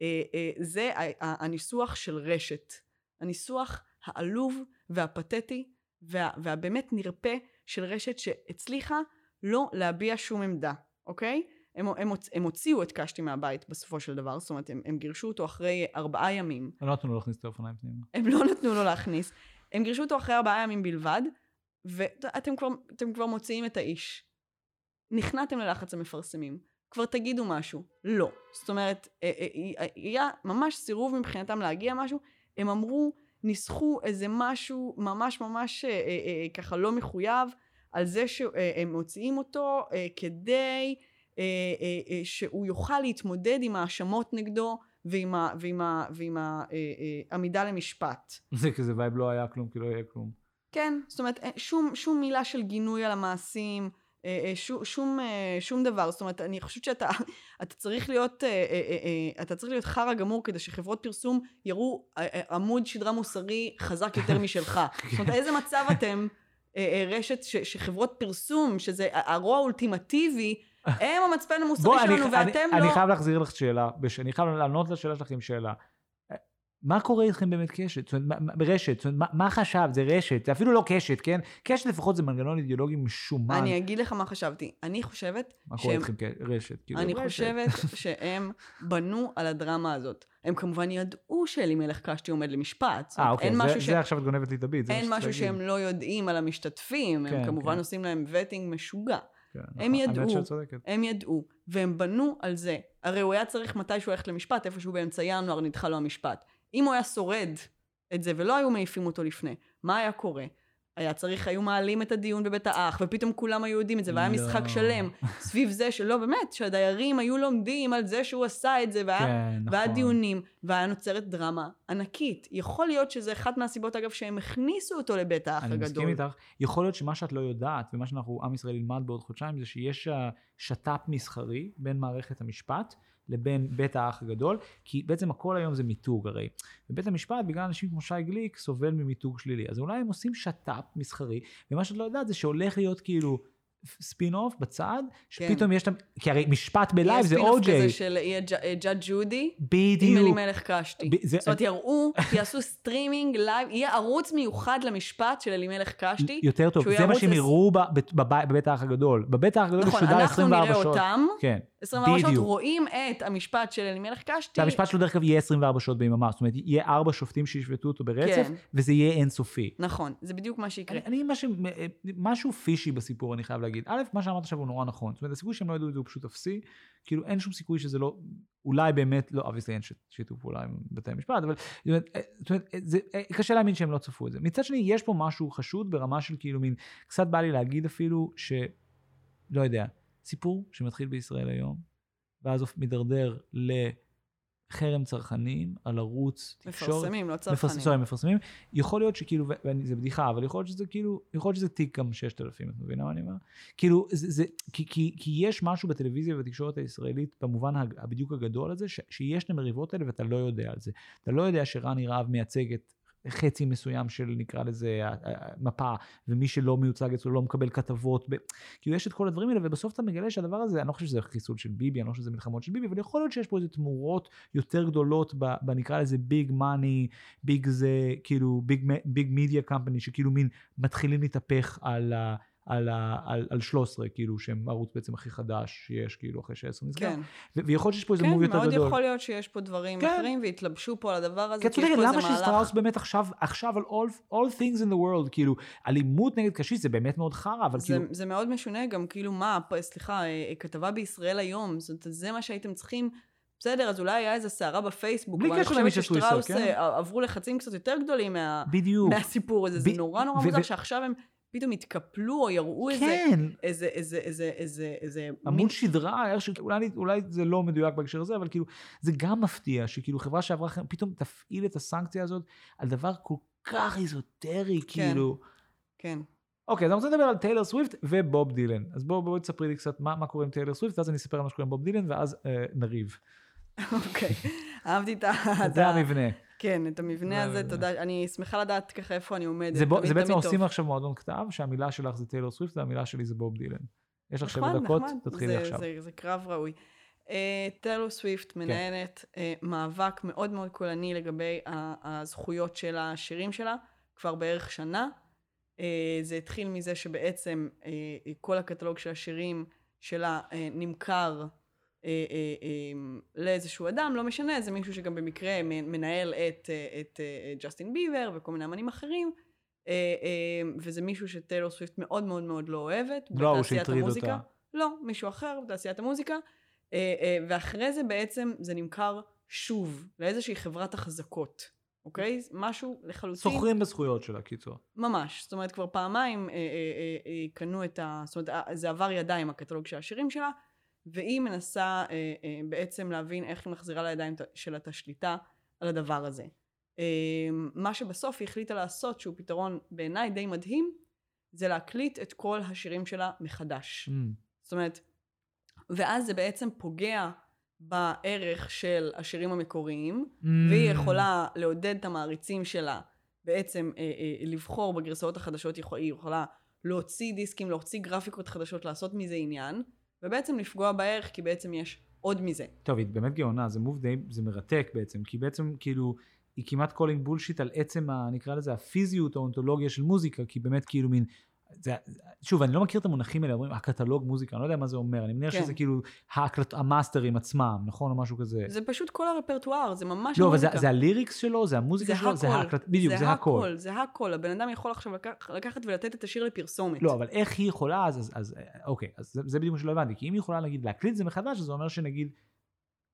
אה, אה, זה הניסוח של רשת. הניסוח העלוב והפתטי וה, והבאמת נרפה של רשת שהצליחה לא להביע שום עמדה, אוקיי? הם, הם, הם הוציאו את קשתי מהבית בסופו של דבר, זאת אומרת, הם, הם גירשו אותו אחרי ארבעה ימים. לא נתנו לו להכניס את האופניים פנימה. הם לא נתנו לו להכניס. הם גירשו אותו אחרי ארבעה ימים בלבד, ואתם כבר, אתם כבר מוציאים את האיש. נכנעתם ללחץ המפרסמים. כבר תגידו משהו. לא. זאת אומרת, אה, אה, אה, היה ממש סירוב מבחינתם להגיע משהו. הם אמרו, ניסחו איזה משהו ממש ממש ככה לא מחויב, על זה שהם מוציאים אותו כדי שהוא יוכל להתמודד עם האשמות נגדו ועם, ה, ועם, ה, ועם ה, אה, אה, עמידה למשפט. זה כזה vibe לא היה כלום, כי לא יהיה כלום. כן, זאת אומרת, אה, שום, שום מילה של גינוי על המעשים, אה, אה, שום, שום, אה, שום דבר. זאת אומרת, אני חושבת שאתה אתה צריך להיות, אה, אה, אה, אה, אתה צריך להיות חרא גמור כדי שחברות פרסום יראו אה, אה, עמוד שדרה מוסרי חזק יותר משלך. זאת אומרת, איזה מצב אתם, אה, אה, רשת ש, שחברות פרסום, שזה הרוע האולטימטיבי, הם המצפן המוסרי בוא, אני, שלנו, אני, ואתם אני לא... חייב להחזיר לך שאלה, בש- אני חייב לענות לשאלה שלך עם שאלה. מה קורה איתכם באמת קשת? זאת אומרת, מה- מה- ברשת, זאת אומרת, מה, מה חשבת? זה רשת, זה אפילו לא קשת, כן? קשת לפחות זה מנגנון אידיאולוגי משומן. אני אגיד לך מה חשבתי. אני חושבת מה קורה שהם איתכם כרשת? כאילו, אני רשת. חושבת שהם בנו על הדרמה הזאת. הם כמובן ידעו שאלימלך קשתי עומד למשפט. אה, אוקיי, אין זה, ש... זה עכשיו את גונבת לי את הביט. אין משהו שהם. לא יודעים על המשתתפים. כן, הם כמובן כן. עושים להם וטינג משוגע. כן, הם נכון, ידעו. הם ידעו, והם בנו על זה. הרי הוא היה צריך מתישהו ללכת למשפט, איפשהו באמצע ינואר נדחה לו המשפט. אם הוא היה שורד את זה ולא היו מעיפים אותו לפני, מה היה קורה? היה צריך, היו מעלים את הדיון בבית האח, ופתאום כולם היו יודעים את זה, והיה לא. משחק שלם סביב זה שלא, באמת, שהדיירים היו לומדים על זה שהוא עשה את זה, והיה, כן, והיה נכון. דיונים, והיה נוצרת דרמה ענקית. יכול להיות שזה אחת מהסיבות, אגב, שהם הכניסו אותו לבית האח אני הגדול. מסכים איתך. יכול להיות שמה שאת לא יודעת, ומה שאנחנו, עם ישראל ילמד בעוד חודשיים, זה שיש שת"פ מסחרי בין מערכת המשפט לבין בית האח הגדול, כי בעצם הכל היום זה מיתוג הרי. ובית המשפט, בגלל אנשים כמו שי גליק, סובל ממיתוג שלילי. אז אולי הם עושים שת"פ מסחרי, ומה שאת לא יודעת זה שהולך להיות כאילו ספין אוף בצד, שפתאום יש להם, כי הרי משפט ב live זה יהיה spin-off O.J.. כזה של אה, Judge Judy, עם בדיוק. אלימלך קשתי. ב- זה- זאת אומרת, יראו, יעשו streaming live, יהיה ערוץ מיוחד למשפט של אלימלך קשתי. יותר טוב, זה מה שהם יראו בבית האח הגדול. בבית האח הגדול נכון, אנחנו 24 נראה שעות. אותם, כן. 24 שעות. רואים את המשפט של אלימלך קשתי. שהמשפט שלו דרך אגב יהיה 24 שעות ביממה, זאת אומרת יהיה ארבע שופטים שישפטו אותו ברצף, כן. וזה יהיה אינסופי. נכון, זה בדיוק מה שיקרה. אני, אני משהו, משהו פישי בסיפור אני חייב להגיד. א', מה שאמרת עכשיו הוא נורא נכון. זאת אומרת הסיכוי שהם לא ידעו את זה הוא פשוט אפסי. כאילו אין שום סיכוי שזה לא, אולי באמת, לא, אביסלי אין שיתוף פעולה עם בתי המשפט, אבל זאת אומרת, אה, אומרת, זה, אה, קשה להאמין שהם לא צפו את זה. מצד שני, יש פה משהו חשוד ברמה של כאילו מין, קצת בא לי להגיד אפילו, ש... לא יודע, סיפור שמתחיל בישראל היום, ואז מידרדר לחרם צרכנים על ערוץ תקשורת. מפרסמים, לא מפרס- צרכנים. סורי, מפרסמים. יכול להיות שכאילו, ו- ואני- זה בדיחה, אבל יכול להיות שזה כאילו, יכול להיות שזה תיק גם 6,000, את מבינה מה אני אומר? כאילו, זה, זה, כי, כי, כי יש משהו בטלוויזיה ובתקשורת הישראלית, במובן הבדיוק הגדול הזה, ש, שיש את המריבות האלה ואתה לא יודע על זה. אתה לא יודע שרני רהב מייצג את חצי מסוים של נקרא לזה מפה, ומי שלא מיוצג אצלו לא מקבל כתבות. ב... כאילו יש את כל הדברים האלה, ובסוף אתה מגלה שהדבר הזה, אני לא חושב שזה חיסול של ביבי, אני לא חושב שזה מלחמות של ביבי, אבל יכול להיות שיש פה איזה תמורות יותר גדולות, בנקרא לזה ביג מאני, ביג זה כאילו ביג מדיה קמפני, שכאילו מין מתחילים להתהפך על, ה, על, ה, על, על 13, כאילו שהם ערוץ בעצם הכי חדש שיש, כאילו אחרי ש-10 נסגר. כן, ויכול להיות שיש פה איזה כן, מוב יותר מאוד גדול. יכול להיות שיש פה דברים כן. אחרים, והתלבשו פה על הדבר הזה, כי יש פה איזה למה מהלך. שסטראוס באמת עכשיו, עכשיו על all, all things in the world, כאילו, אלימות נגד קשיש זה באמת מאוד חרא, אבל זה, כאילו, זה מאוד משונה גם, כאילו מה, סליחה, אה, כתבה בישראל היום, זאת, זה מה שהייתם צריכים. בסדר, אז אולי היה איזה סערה בפייסבוק, בלי קשר למי ששטראוס כן? אה, עברו לחצים קצת יותר גדולים מה, בדיוק. מהסיפור הזה. זה ב- נורא נורא ו- מוזר ו- שעכשיו הם פתאום התקפלו או יראו איזה, כן, איזה, איזה, איזה, איזה, איזה, מין- עמוד שדרה, איך. אולי, אולי זה לא מדויק בהקשר הזה, אבל כאילו, זה גם מפתיע, שכאילו חברה שעברה, פתאום תפעיל את הסנקציה הזאת על דבר כל כך איזוטרי, כאילו. כן. אוקיי, אז אני רוצה לדבר על טיילור סוויפט ובוב דילן. אז בואו בוא תספרי לי קצת מה, מה קורה עם טיילור סוויפט, ואז אני אספר על מה שקורה עם בוב דילן, ואז אה, נריב. אוקיי. אהבתי את ה... זה המבנה. כן, את המבנה זה הזה, המבנה. תודה. אני שמחה לדעת ככה איפה אני עומדת. זה, בו, זה בעצם עושים. עכשיו מועדון כתב, שהמילה שלך זה טיילור סוויפט והמילה שלי זה בוב דילן. יש לך שבע נחמד, דקות, נחמד. תתחילי עכשיו. זה, קרב ראוי. Uh, טיילור סוויפט מנהלת uh, מאבק מאוד מאוד קולני לגבי הזכויות של השירים שלה, כבר בערך שנה. Uh, זה התחיל מזה שבעצם כל הקטלוג של השירים שלה נמכר uh, uh, um, לאיזשהו אדם, לא משנה, זה מישהו שגם במקרה מנהל את, את ג'סטין ביבר וכל מיני אמנים אחרים. וזה מישהו שטיילור סוויפט מאוד מאוד מאוד לא אוהבת. לא בתעשיית שהטריד. אותה. לא, מישהו אחר בתעשיית המוזיקה. אה, אה, ואחרי זה בעצם זה נמכר שוב לאיזושהי חברת החזקות, אוקיי? משהו לחלוטין. סוחרים בזכויות שלה, קיצור. ממש. זאת אומרת, כבר פעמיים אה, אה, אה, אה, קנו את ה... זאת אומרת, אה, זה עבר ידיים, הקטלוג של השירים שלה, והיא מנסה אה, אה, בעצם להבין איך היא מחזירה לידיים שלה את השליטה על הדבר הזה. אה, מה שבסוף היא החליטה לעשות, שהוא פתרון בעיניי די מדהים, זה להקליט את כל השירים שלה מחדש. Mm. זאת אומרת, ואז זה בעצם פוגע בערך של השירים המקוריים, Mm. והיא יכולה לעודד את המעריצים שלה בעצם אה, אה, לבחור בגרסאות החדשות, היא יכולה להוציא דיסקים, להוציא גרפיקות חדשות, לעשות מזה עניין, ובעצם לפגוע בערך, כי בעצם יש עוד מזה. טוב, היא באמת גאונה, זה move די, זה מרתק בעצם, כי בעצם כאילו, היא כמעט calling bullshit על עצם, ה, נקרא לזה, הפיזיות, האונתולוגיה של מוזיקה, כי באמת כאילו מין, זה, שוב, אני לא מכיר את המונחים האלה, אומרים, הקטלוג מוזיקה, אני לא יודע מה זה אומר, אני מניח כן. שזה כאילו ההקלט, המאסטרים עצמם, נכון, או משהו כזה. זה פשוט כל הרפרטואר, זה ממש לא, אבל זה, מוזיקה. זה ה lyrics שלו, זה המוזיקה שלו, זה ההקלט, בדיוק, זה הכל. הכל, זה הכל. הבן אדם יכול עכשיו לקח, לקחת ולתת את השיר לפרסומת. לא, אבל איך היא יכולה, אז, אז, אז אוקיי, אז זה, זה בדיוק מה שלא הבנתי, כי אם היא יכולה, נגיד, להקליט זה מחדש, זה אומר שנגיד,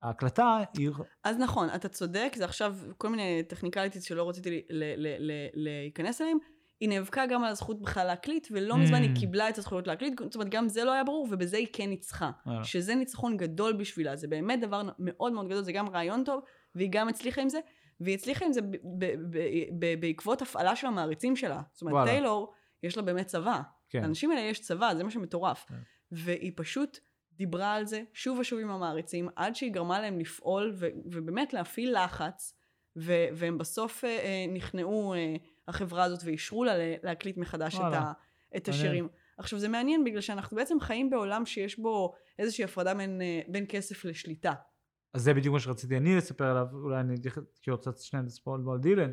ההקלטה, היא... אז נכון, אתה צודק, זה עכשיו כל מיני technicalities שלא רציתי להיכנס אליהם. היא נאבקה גם על הזכות בכלל להקליט, ולא מזמן היא ממ. קיבלה את הזכויות להקליט, זאת אומרת, גם זה לא היה ברור, ובזה היא כן ניצחה. וואלה. שזה ניצחון גדול בשבילה, זה באמת דבר מאוד מאוד גדול, זה גם רעיון טוב, והיא גם הצליחה עם זה, והיא הצליחה עם זה ב- ב- ב- ב- בעקבות הפעלה של המעריצים שלה. זאת אומרת, וואלה. טיילור, יש לה באמת צבא. כן. לאנשים האלה יש צבא, זה מה שמטורף. כן. והיא פשוט דיברה על זה שוב ושוב עם המעריצים, עד שהיא גרמה להם לפעול, ו- ובאמת להפעיל לחץ, ו- והם בסוף אה, אה, נכנעו, אה, החברה הזאת, ואישרו לה להקליט מחדש את. ה- את. השירים. עכשיו זה מעניין בגלל שאנחנו בעצם חיים בעולם שיש בו איזושהי הפרדה בין, אה, בין כסף לשליטה. אז זה בדיוק מה שרציתי אני לספר עליו, אולי אני אתייחס, כאילו קצת שנייה לספור על דילן.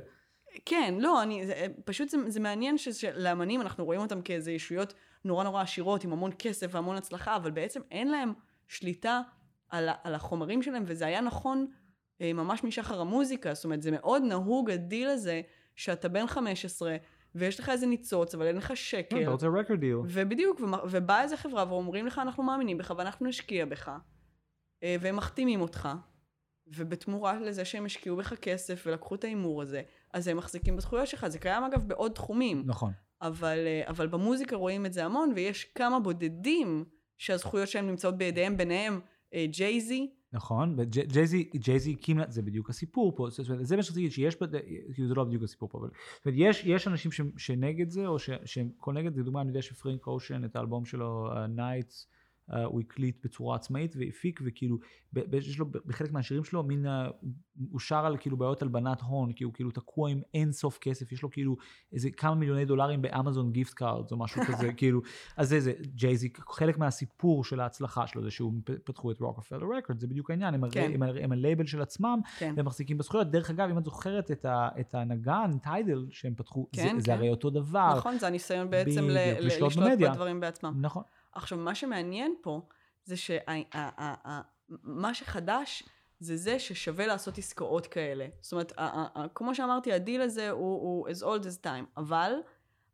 כן, לא, אני, זה, פשוט זה, זה מעניין שלאמנים אנחנו רואים אותם כאיזה ישויות נורא נורא עשירות עם המון כסף והמון הצלחה, אבל בעצם אין להם שליטה על, על החומרים שלהם, וזה היה נכון אה, ממש משחר המוזיקה, זאת אומרת, זה מאוד נהוג הדיל הזה, שאתה בן 15, ויש לך איזה ניצוץ, אבל אין לך שקל. אתה רוצה record deal. ובדיוק, ובאה איזה חברה ואומרים לך, אנחנו מאמינים בך ואנחנו נשקיע בך, אה, והם מחתימים אותך, ובתמורה לזה שהם השקיעו בך כסף ולקחו את ההימור הזה, אז הם מחזיקים בזכויות שלך. זה קיים אגב בעוד תחומים, נכון. אבל, אה, אבל במוזיקה רואים את זה המון, ויש כמה בודדים שהזכויות שלהם נמצאות בידיהם, ביניהם אה, ג'ייזי, נכון, וג'ייזי ג'ייזי הקים, זה בדיוק הסיפור פה, זאת אומרת, זה מה שרציתי להגיד, שיש, כאילו זה לא בדיוק הסיפור פה, אבל זאת אומרת, יש, יש אנשים ש, שנגד זה, או שהם כל נגד, לדוגמה אני יודע שפרנק אושן, את האלבום שלו, נייטס, אה, הוא הקליט בצורה עצמאית והפיק, וכאילו, ב, ב, יש לו, בחלק מהשירים שלו, מין, אה, הוא שר על כאילו בעיות הלבנת הון, כי הוא כאילו תקוע עם אין סוף כסף, יש לו כאילו איזה כמה מיליוני דולרים באמזון gift card, או משהו כזה, כאילו, אז זה, זה, ג'ייזי, חלק מהסיפור של ההצלחה שלו, זה שהוא פתחו את Roc-A-Fella Records, זה בדיוק העניין, הם, כן. כן. הם, הם הלייבל של עצמם, כן. והם מחזיקים בזכויות. דרך אגב, אם את זוכרת את, ה, את הנגן, טיידל, שהם פתחו, כן, זה, כן. זה הרי אותו דבר. נכון, זה הניסיון בעצם בדיוק, ל- לשלוט לשלוט במדיה. בדברים בעצמם. נכון. עכשיו, מה שמעניין פה, זה שמה שחדש, זה זה ששווה לעשות עסקאות כאלה. זאת אומרת, כמו שאמרתי, הדיל הזה הוא as old as time, אבל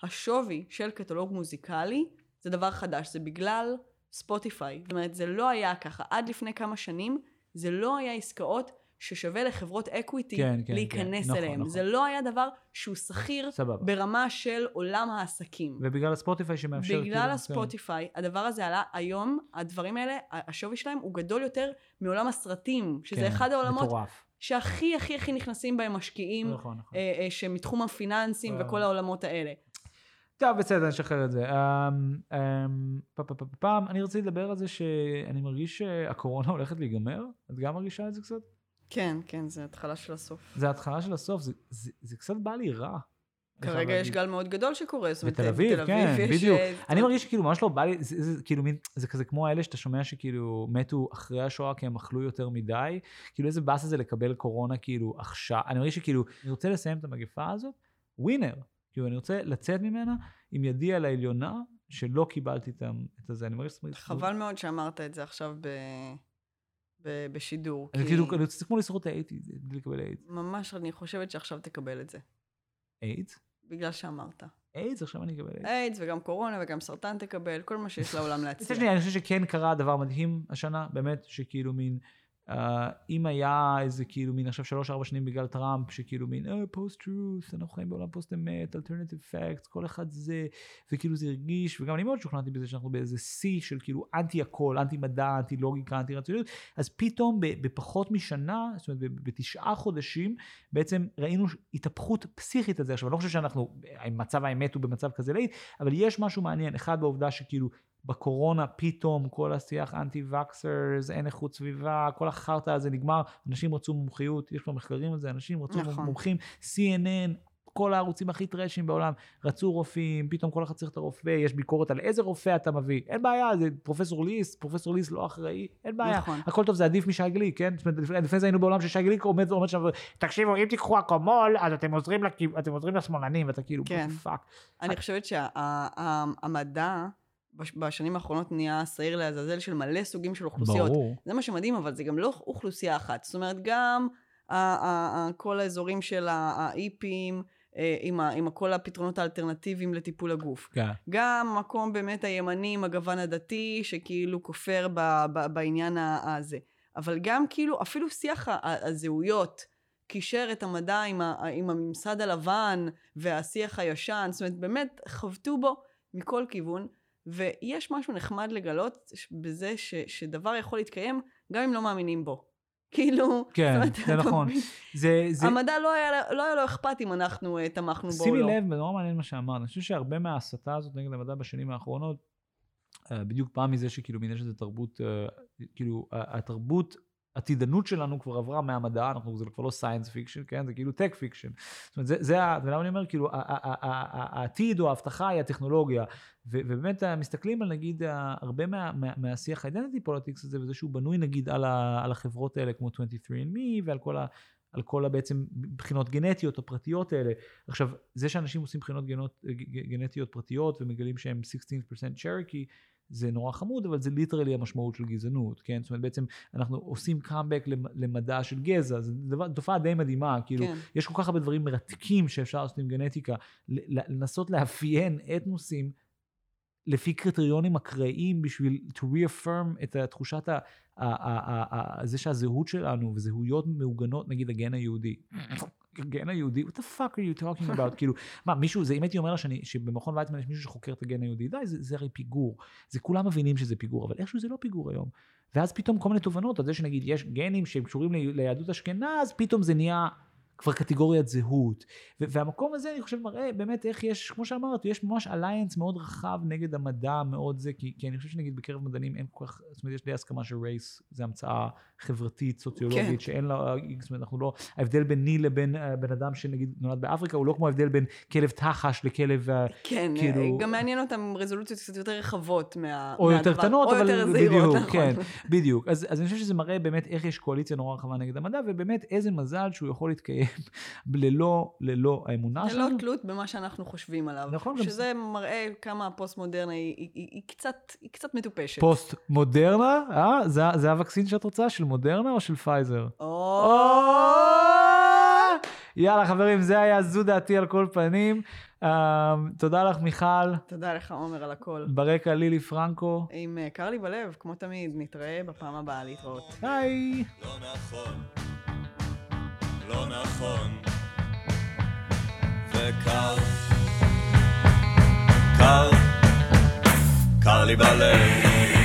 השווי של קטלוג מוזיקלי זה דבר חדש, זה בגלל ספוטיפיי. זאת אומרת, זה לא היה ככה. עד לפני כמה שנים, זה לא היה עסקאות ששווה לחברות equity כן, כן, להיכנס כן. נכון, אליהם. נכון. זה לא היה דבר שהוא שכיר סבבה. ברמה של עולם העסקים. ובגלל הספוטיפיי שמאפשר, בגלל כאילו, הספוטיפיי, הדבר הזה עלה היום, הדברים האלה, השווי שלהם הוא גדול יותר מעולם הסרטים, שזה כן, אחד העולמות מטורף. שהכי הכי הכי נכנסים בהם משקיעים, נכון, נכון. אה, אה, שמתחום הפיננסים. וכל העולמות האלה. טוב, בסדר, נשחרר את זה. אמ, אמ, פעם, אני רציתי לדבר על זה שאני מרגיש שהקורונה הולכת להיגמר. את גם מרגישה את זה קצת? כן, כן, זה התחלה של הסוף. זה ההתחלה של הסוף, זה- זה זה קצת בא לי רע. כרגע יש. גל מאוד גדול שקורה, זאת אומרת, בתל אביב, כן, אביב יש, בדיוק. אה, אני מרגיש שכאילו ממש לא בא לי, זה, כאילו מין, זה כזה כמו האלה שאתה שומע שכאילו מתו אחרי השואה כי הם אכלו יותר מדי, כאילו איזה באסה זה לקבל קורונה כאילו עכשיו, אני מרגיש שכאילו, אני רוצה לסיים את המגפה הזאת, ווינר, כאילו אני רוצה לצאת ממנה עם ידי על העליונה, שלא קיבלתי את הזה, אני מרגיש, חבל מאוד שאמרת את זה עכשיו ב... בשידור. כי כאילו, אני רוצה, זה כמו לשרוד את האיידס, בלי לקבל איידס. ממש, אני חושבת שעכשיו תקבל את זה. איידס? בגלל שאמרת. איידס, עכשיו אני אקבל איידס. איידס וגם קורונה וגם סרטן תקבל, כל מה שיש לעולם להציע. אני חושב שכן קרה דבר מדהים השנה, באמת, שכאילו מין, אה, אם היה איזה כאילו מין עכשיו שלוש ארבע שנים בגלל טראמפ, שכאילו מין, אה, post truth, אנחנו חיים בעולם פוסט אמת, alternative fact, כל אחד זה, וכאילו זה הרגיש, וגם אני מאוד שוכנעתי בזה שאנחנו באיזה שיא של כאילו אנטי הכל, אנטי מדע, אנטי לוגיקה, אנטי רציוניות, אז פתאום בפחות משנה, זאת אומרת בתשעה חודשים, בעצם ראינו התהפכות פסיכית על זה. עכשיו, אני לא חושב שאנחנו, מצב האמת הוא במצב כזה להיט, אבל יש משהו מעניין, אחד בעובדה שכאילו בקורונה פתאום כל השיח אנטי וקסרס, אין איכות סביבה, כל החרטא הזה נגמר, אנשים רצו מומחיות, יש כבר מחקרים על זה, אנשים רצו נכון. מומחים, CNN, כל הערוצים הכי טרשים בעולם, רצו רופאים, פתאום כל אחד צריך את הרופא, יש ביקורת על איזה רופא אתה מביא, אין בעיה, זה פרופסור ליס, פרופסור ליס לא אחראי, אין בעיה, נכון. הכל טוב, זה עדיף משי גליק, כן? זאת אומרת, לפני זה היינו בעולם ששי גליק עומד עומד שם, תקשיבו, אם תיקחו אקמול, אז אתם עוזרים לכיו- אתם עוזרים לשמאלנים, ואתה כאילו, כן. fuck. אני חושבת שהמדע בשנים האחרונות נהיה שעיר לעזאזל של מלא סוגים של אוכלוסיות. ברור. זה מה שמדהים, אבל זה גם לא אוכלוסייה אחת. זאת אומרת, גם כל האזורים של ההיפים, אה, עם, ה- עם כל הפתרונות האלטרנטיביים לטיפול הגוף. כן. גם מקום באמת הימני עם הגוון הדתי, שכאילו כופר ב, ב, בעניין הזה. אבל גם כאילו, אפילו שיח הזהויות, קישר את המדע עם, ה, עם הממסד הלבן והשיח הישן, זאת אומרת, באמת חבטו בו מכל כיוון, ויש משהו נחמד לגלות בזה ש, שדבר יכול להתקיים גם אם לא מאמינים בו. כאילו, כן, זאת אומרת, זה נכון. זה, זה, המדע לא היה, לא היה לו אכפת אם אנחנו uh, תמכנו בו או שימי לא. לב, זה נורא מעניין מה שאמרת, אני חושב שהרבה מההסתה הזאת נגד המדע בשנים האחרונות, אה, בדיוק פעם מזה שכאילו יש איזה תרבות, אה, כאילו התרבות, עתידנות שלנו כבר עברה מהמדע, אנחנו, זה כבר לא science fiction, כן? זה כאילו tech fiction. זאת אומרת, זה, זה ה... ולמה אני אומר, כאילו, העתיד או ההבטחה היא הטכנולוגיה. ובאמת אה, מסתכלים על נגיד הרבה מה, מה, מהשיח ה identity politics הזה, וזה שהוא בנוי נגיד על, ה, על החברות האלה כמו 23andMe ועל כל ה... על כל הבעצם בחינות גנטיות או פרטיות האלה. עכשיו, זה שאנשים עושים בחינות גנות, גנטיות פרטיות ומגלים שהם 16% צ'רוקי, זה נורא חמוד, אבל זה literally המשמעות של גזענות, כן? זאת אומרת, בעצם אנחנו עושים קאמבק למדע של גזע, זו תופעה די מדהימה, כאילו, כן. יש כל כך הרבה דברים מרתקים שאפשר לעשות עם גנטיקה, לנסות לאפיין אתנוסים לפי קריטריונים אקראיים בשביל to reaffirm את תחושת ה... ה- ה- ה- ה- זה שהזהות שלנו וזהויות מעוגנות, נגיד הגן היהודי. הגן היהודי, what the fuck are you talking about? כאילו, מה, מישהו, זה אם הייתי אומר לה שאני, שבמכון ויצמן יש מישהו שחוקר את הגן היהודי, די, זה, זה הרי פיגור. זה כולם מבינים שזה פיגור, אבל איכשהו זה לא פיגור היום. ואז פתאום כל מיני תובנות על זה שנגיד יש גנים שהם קשורים ליהדות אשכנז, פתאום זה נהיה כבר קטגוריית זהות. והמקום הזה אני חושב מראה באמת איך יש, כמו שאמרת, יש ממש אליינס מאוד רחב נגד המדע מאוד זה, כי, כי אני חושב שנגיד בקרב מדענים אין כל כך, זאת אומרת יש די הסכמה שרייס זה המצאה חברתית, סוציולוגית, כן. שאין לה, זאת אומרת אנחנו לא, ההבדל ביני לבין אה, בן אדם שנגיד נולד באפריקה הוא לא כמו ההבדל בין כלב תחש לכלב, אה, כן, כאילו- גם מעניין אותם רזולוציות קצת יותר רחבות מה... או יותר מהדבר- קטנות, או אבל יותר זהירות, בדיוק, נכון. כן, בדיוק. אז, אז אני חושב שזה מראה באמת איך יש קואליציה נורא רחבה נגד המדע, ובאמת איזה מזל שהוא יכול להתקיים ללא, ללא האמונה ללא שלנו. תלות במה שאנחנו חושבים עליו. נכון, גם- שזה מראה כמה הפוסט-מודרנה היא, היא, היא, היא, קצת, היא קצת מטופשת. פוסט מודרנה, אה? זה, זה הווקסין שאת רוצה? של מודרנה או של פייזר? או... יאללה חברים, זה היה זו דעתי על כל פנים. אה, תודה לך מיכל, תודה לך, עומר, על הכל. ברקע לילי פרנקו. אם אה, קר לי בלב, כמו תמיד, נתראה בפעם הבאה להתראות. היי. לא נכון, לא נכון. וקר, קר, קר לי בלב.